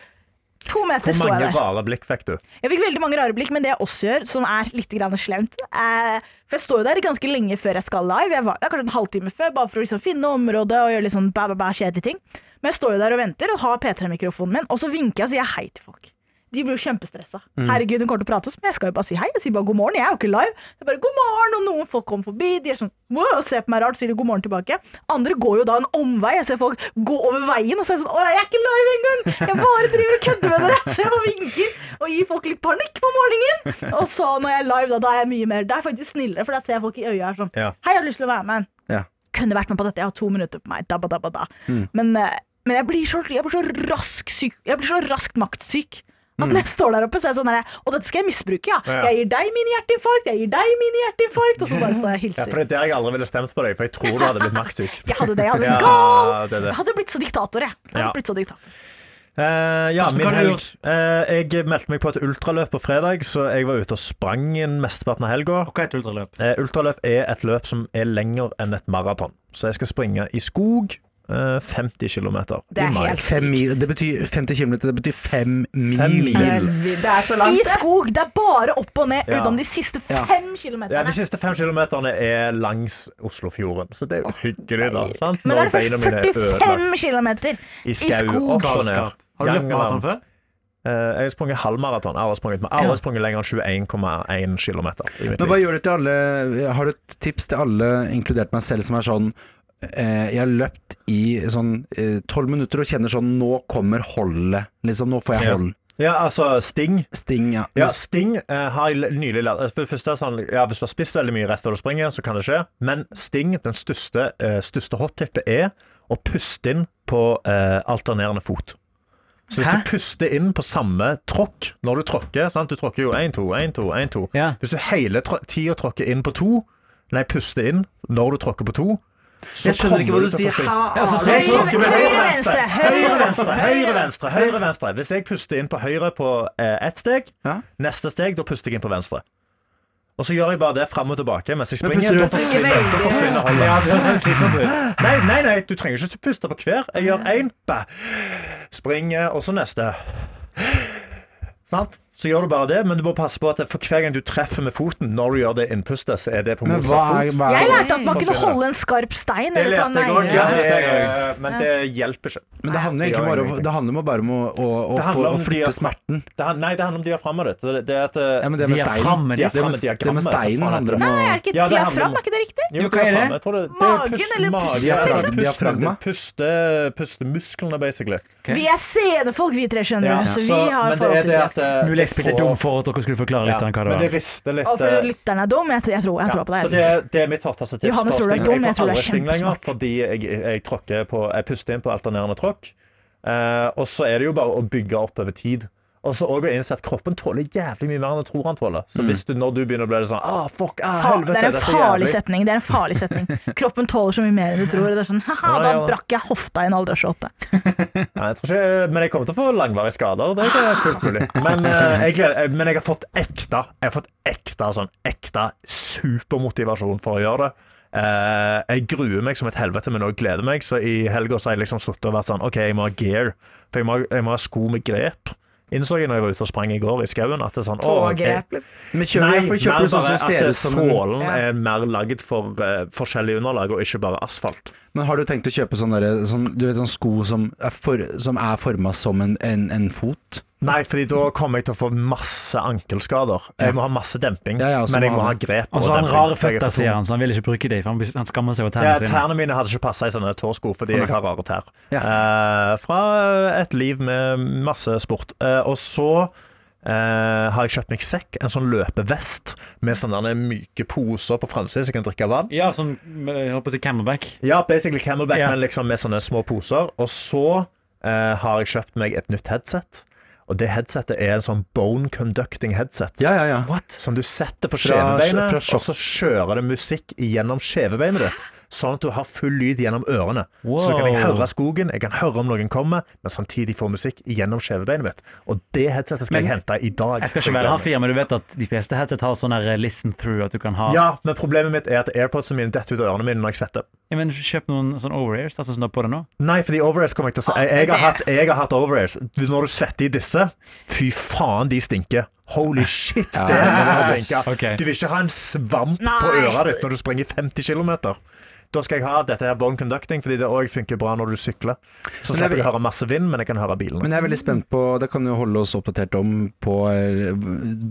to meter. Hvor mange rare blikk fikk du? Jeg fikk veldig mange rare blikk, men det jeg også gjør, som er litt slemt eh, For jeg står jo der ganske lenge før jeg skal live. Jeg var der kanskje en halvtime før, bare for å liksom finne området og gjøre litt sånn bæ, bæ, bæ, kjedelige ting. Men jeg står jo der og venter og har P3-mikrofonen min, og så vinker jeg og sier hei til folk. De blir jo kjempestressa. Herregud, hun kommer til å prate, men jeg skal jo bare si hei. Jeg sier bare god morgen. Jeg er jo ikke live. Jeg bare god morgen, og noen folk kommer forbi. De er sånn wow, ser på meg rart, sier de god morgen tilbake. Andre går jo da en omvei. Jeg ser folk gå over veien, og så er jeg sånn å, jeg er ikke live engang! Jeg bare driver og kødder med dere. Så jeg bare vinker og gir folk litt panikk på morgenen. Og så når jeg er live, da, da er jeg mye mer Da er jeg faktisk snillere, for da ser jeg folk i øya her sånn Ja. Hei, jeg har lyst til å være med. Ja. Kunne vært med på dette, jeg har to minutter på meg. Dabba, dabba, da. Men, eh, men jeg blir så, jeg blir så rask syk Jeg blir så raskt maktsyk. At når jeg står der oppe, så er jeg sånn her Og dette skal jeg misbruke, ja. Ja. Jeg gir deg min hjerteinfarkt, jeg gir deg min hjerteinfarkt. Og så bare så jeg hilser. Ja, for det er der jeg aldri ville stemt på deg, for jeg tror du hadde blitt maktsyk. Jeg hadde det, jeg hadde blitt Ja, gal. det det. Jeg hadde blitt så diktator, jeg. jeg hadde Ja. blitt så diktator. Uh, ja, min har du helg. Uh, jeg meldte meg på et ultraløp på fredag, så jeg var ute og sprang inn mesteparten av helga. Hva er et ultraløp? Uh, ultraløp er et løp som er lenger enn et maraton. Så jeg skal springe i skog. Eh, 50 km. Det er helt Fem mil, det betyr 50 km, det betyr fem mil. Fem mil. Det er så langt, I skog! Det er bare opp og ned Ja. utenom de siste Ja. fem Ja, kilometerne. de siste fem kilometerne er langs Oslofjorden, så det er jo hyggelig, da. Sant? Men det er beina er 45 km kilometer I skau, skog. opp og ned. Har du løpt maraton før? Eh, jeg har sprunget halvmaraton. Jeg har sprunget, jeg har sprunget lenger enn 21,1 km Men hva gjør du til alle Har du et tips til alle, inkludert meg selv, som er sånn eh, Jeg har løpt i sånn tolv minutter og kjenner sånn Nå kommer holdet. Liksom, nå får jeg hold. Ja, altså Sting. Sting, ja. Ja, Sting eh, har jeg nylig lært For det første sånn, ja, Hvis du har spist veldig mye rett før du springer, så kan det skje. Men Sting, den største, eh, største hot-tippet er å puste inn på eh, alternerende fot. Så hvis Hæ? du puster inn på samme tråkk når du tråkker sant? Du tråkker jo 1, 2, 1, 2, 1, 2. Ja. Hvis du hele tida tråkker inn på to, nei, puster inn når du tråkker på to Jeg skjønner ikke hva du sier. få sting. Ha- Ja, så- så- Jeg så- tråkker med høyre, Høyre, venstre, venstre, høyre, venstre, høyre, venstre, høyre, venstre. Hvis jeg puster inn på høyre på eh, ett steg, Ja. neste steg, da puster jeg inn på venstre. Og så gjør jeg bare det fram og tilbake mens jeg springer. Da forsvinner, da forsvinner holdet. Ja, det høres slitsomt ut. Nei, nei, nei, du trenger ikke puste på hver. Jeg gjør én, Springer, og så neste. Sant? Så gjør du bare det, men du må passe på at for hver gang du treffer med foten når du gjør det innpustet, så er det på Men hva motsatt er, fot. Jeg lærte at man kunne holde en skarp stein. Det lærte jeg òg, ja, Ja, er- men det hjelper ikke. Men det handler ikke egentlig bare, om, det handler bare om å, å, å, Det få, handler om å flytte smerten. Det, nei, det handler om diaframmet ditt. Det, det er at eh, Ja, men det med steinen Diaframmet, det, med, diaframmet, det med steinen handler om å Nei, er ikke Ja, det handler diafram? Er ikke det riktig? Jo, hva er det? diafram, det, det er Magen pust- eller mage, puste- altså, Diafragma. Diafragma. Puste, pustemusklene, basically. Vi er scenefolk, vi tre, skjønner du. Så så- vi har forhold til det jeg spilte får- dum for at dere skulle forklare Ja, hva det men det var. rister litt Og for eh, lytteren er dum. Jeg, tror- jeg, tror, jeg tror på det. så det, det er mitt hotteste tips. Johannes tror du er dum, jeg jeg tror det du er kjempesmart. fordi jeg, jeg, på, jeg puster inn på alternerende tråkk. Uh, og så er det jo bare å bygge opp over tid. Og så også å innse at kroppen tåler jævlig mye mer enn du tror han tåler. Så hvis du, når du begynner å bli sånn ah, fuck, ah, helvete, Det er en farlig setning. Det er en farlig setning. Kroppen tåler så mye mer enn du tror. Det er sånn, haha, Ja, Da ja. brakk jeg hofta i en alder av 28. Nei, jeg tror ikke, men jeg kommer til å få langvarige skader. Det er fullt mulig. Men, eh, jeg, gleder- eh, men jeg har fått ekte Jeg har fått ekte, sånn, ekte supermotivasjon for å gjøre det. Uh, jeg gruer meg som et helvete, men også gleder meg. Så i helga har jeg liksom sittet og vært sånn OK, jeg må ha gear. For jeg må, jeg må ha sko med grep. Innså jeg når jeg var ute og sprang i går i skauen. At det er sånn Tågrep, liksom. Nei, for kjøper mer sånn bare at sålen Ja. er mer lagd for uh, forskjellige underlag, og ikke bare asfalt. Men har du tenkt å kjøpe sånne, der, sånn, du vet, sånn sko som er, for, som er forma som en, en, en fot? Nei, fordi da kommer jeg til å få masse ankelskader. Jeg må ha masse demping, Ja, ja, men jeg må ha grep. Og så har han rare er føtter, sier han, så han vil ikke bruke dem. For han han skammer seg over Ja, tærne sine. tærne mine hadde ikke passa i sånne tåsko fordi jeg har rare tær. Ja. Uh, fra et liv med masse sport. Uh, og så eh, har jeg kjøpt meg sekk, en sånn løpevest med sånne myke poser på framsiden så jeg kan drikke vann. Ja, sånn jeg håper å si camelback. Ja, basically camelback, Ja. men liksom med sånne små poser. Og så eh, har jeg kjøpt meg et nytt headset. Og det headsetet er en sånn bone conducting headset. Ja, ja, ja. Som du setter på skjevebeinet, og så kjører det musikk gjennom skjevebeinet ditt. Sånn at du har full lyd gjennom ørene. Så kan jeg høre skogen, jeg kan høre om noen kommer, men samtidig få musikk gjennom skjevebeinet mitt. Og det headsetet skal Men- jeg hente i dag. Jeg skal ikke være han men du vet at de fleste headset har sånn listen through at du kan ha Ja, men problemet mitt er at airpodsene mine detter ut av ørene mine når jeg svetter. Ja, men Kjøp noen sånn over-ears, altså har på deg nå. Nei, fordi over-ears kommer jeg til å se. Jeg, jeg, har hatt, jeg har hatt over-ears. Når du svetter i disse, fy faen, de stinker. Holy shit, det er å tenke. Du vil ikke ha en svamp på Nei. øret ditt når du springer 50 km. Da skal jeg ha dette her bone conducting, fordi det òg funker bra når du sykler. Så slipper jeg å høre masse vind, men jeg kan høre bilene. Men jeg er veldig spent på Det kan jo holde oss oppdatert om på eh,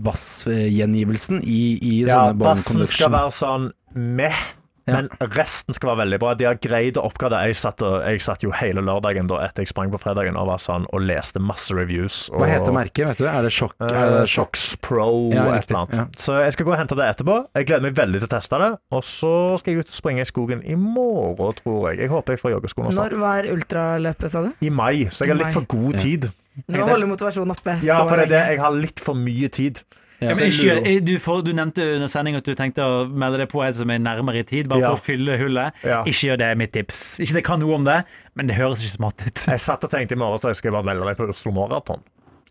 bassgjengivelsen i, i Ja, sånne bone bassen skal være sånn meh. Ja. Men resten skal være veldig bra. De har greid å oppgradere. Jeg satt, jeg satt jo hele lørdagen da etter jeg sprang på fredagen og var sånn og leste masse reviews. Og, Hva heter merket? vet du? Er det Shock? Uh, Er det? Shox Pro Ja, et eller annet. ja. Så jeg skal gå og hente det etterpå. Jeg gleder meg veldig til å teste det. Og så skal jeg ut og springe i skogen i morgen, tror jeg. Jeg håper jeg får joggeskoene snart. Når var ultraløpet, sa du? I mai, så jeg har litt for god Ja. tid. Du må holde motivasjonen oppe Ja, for det er det. Jeg har litt for mye tid. Ja. Ja, men ikke, du, for, du nevnte under sending at du tenkte å melde deg på en som er nærmere i tid, bare Ja. for å fylle hullet. Ja. Ikke gjør det, er mitt tips. Ikke at jeg kan noe om det, men det høres ikke smart ut. Jeg satt og tenkte i morgen så jeg skulle bare melde meg på Oslo Maraton.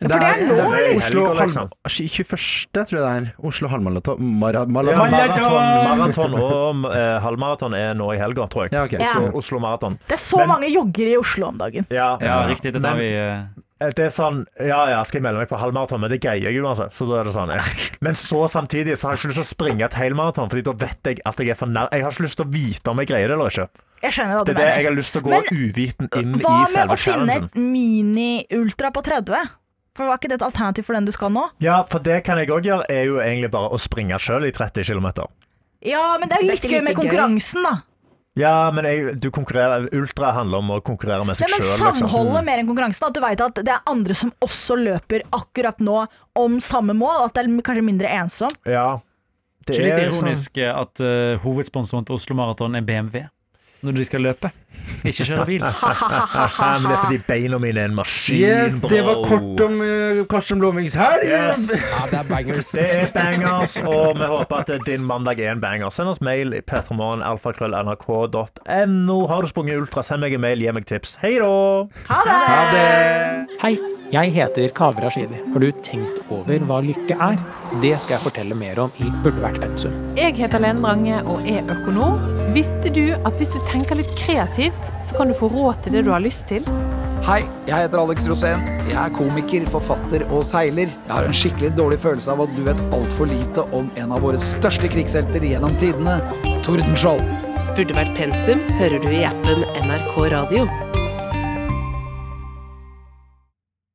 for det er nå, eller? Liksom. 21. tror jeg det er. Oslo halvmaraton. Mara, Ja, maraton. maraton, og eh, halvmaraton er nå i helga, tror jeg. Ja, ok. Ja. Oslo, Oslo Maraton. Det er så Men- mange joggere i Oslo om dagen. Ja, Ja, riktig. Det er Men- vi eh, Det er sånn, ja ja, skal jeg melde meg på halvmaraton, men det greier jeg uansett. Så da er det sånn, ja. Men så samtidig så har jeg ikke lyst til å springe et helmaraton, Fordi da vet jeg at jeg er for nær. Jeg har ikke lyst til å vite om jeg greier det eller ikke. Jeg skjønner hva Det er det jeg mener. har lyst til å gå Men, uviten inn i Hva med selve å finne challengen. et mini-ultra på 30? For Var ikke det et alternativ for den du skal nå? Ja, for det kan jeg òg gjøre, er jo egentlig bare å springe sjøl i 30 km. Ja, men det er jo Det er litt ikke gøy med like gøy. konkurransen, da. Ja, men jeg, du konkurrerer Ultra handler om å konkurrere med seg sjøl. men samholdet liksom. Samholdet mer enn konkurransen. At du vet at det er andre som også løper akkurat nå om samme mål. At det er kanskje mindre ensomt. Ja. Det det er litt ironisk sånn. at uh, hovedsponsoren til Oslo Maraton er BMW når de skal løpe. Ikke kjøre bil. Men det er fordi beina mine er en maskin, Yes, det var kort om uh, Karsten Blomvings helg. Yes. Ja, det er bangers. Det er bangers, og vi håper at din mandag er en banger. Send oss mail i p3morgen.nrk.no. Har du sprunget ultra, send meg en mail, gi meg tips. Hei da! Ha det! Hei, jeg heter Kaveh Rashidi. Har du tenkt over hva lykke er? Det skal jeg fortelle mer om i Burde vært pensum. Jeg heter Lene Drange og er økonom. Visste du at hvis du tenker litt kreativt, så kan du få råd til det du har lyst til? Hei, jeg heter Alex Rosén. Jeg er komiker, forfatter og seiler. Jeg har en skikkelig dårlig følelse av at du vet altfor lite om en av våre største krigshelter gjennom tidene, Tordenskjold. Burde vært pensum hører du i appen NRK Radio.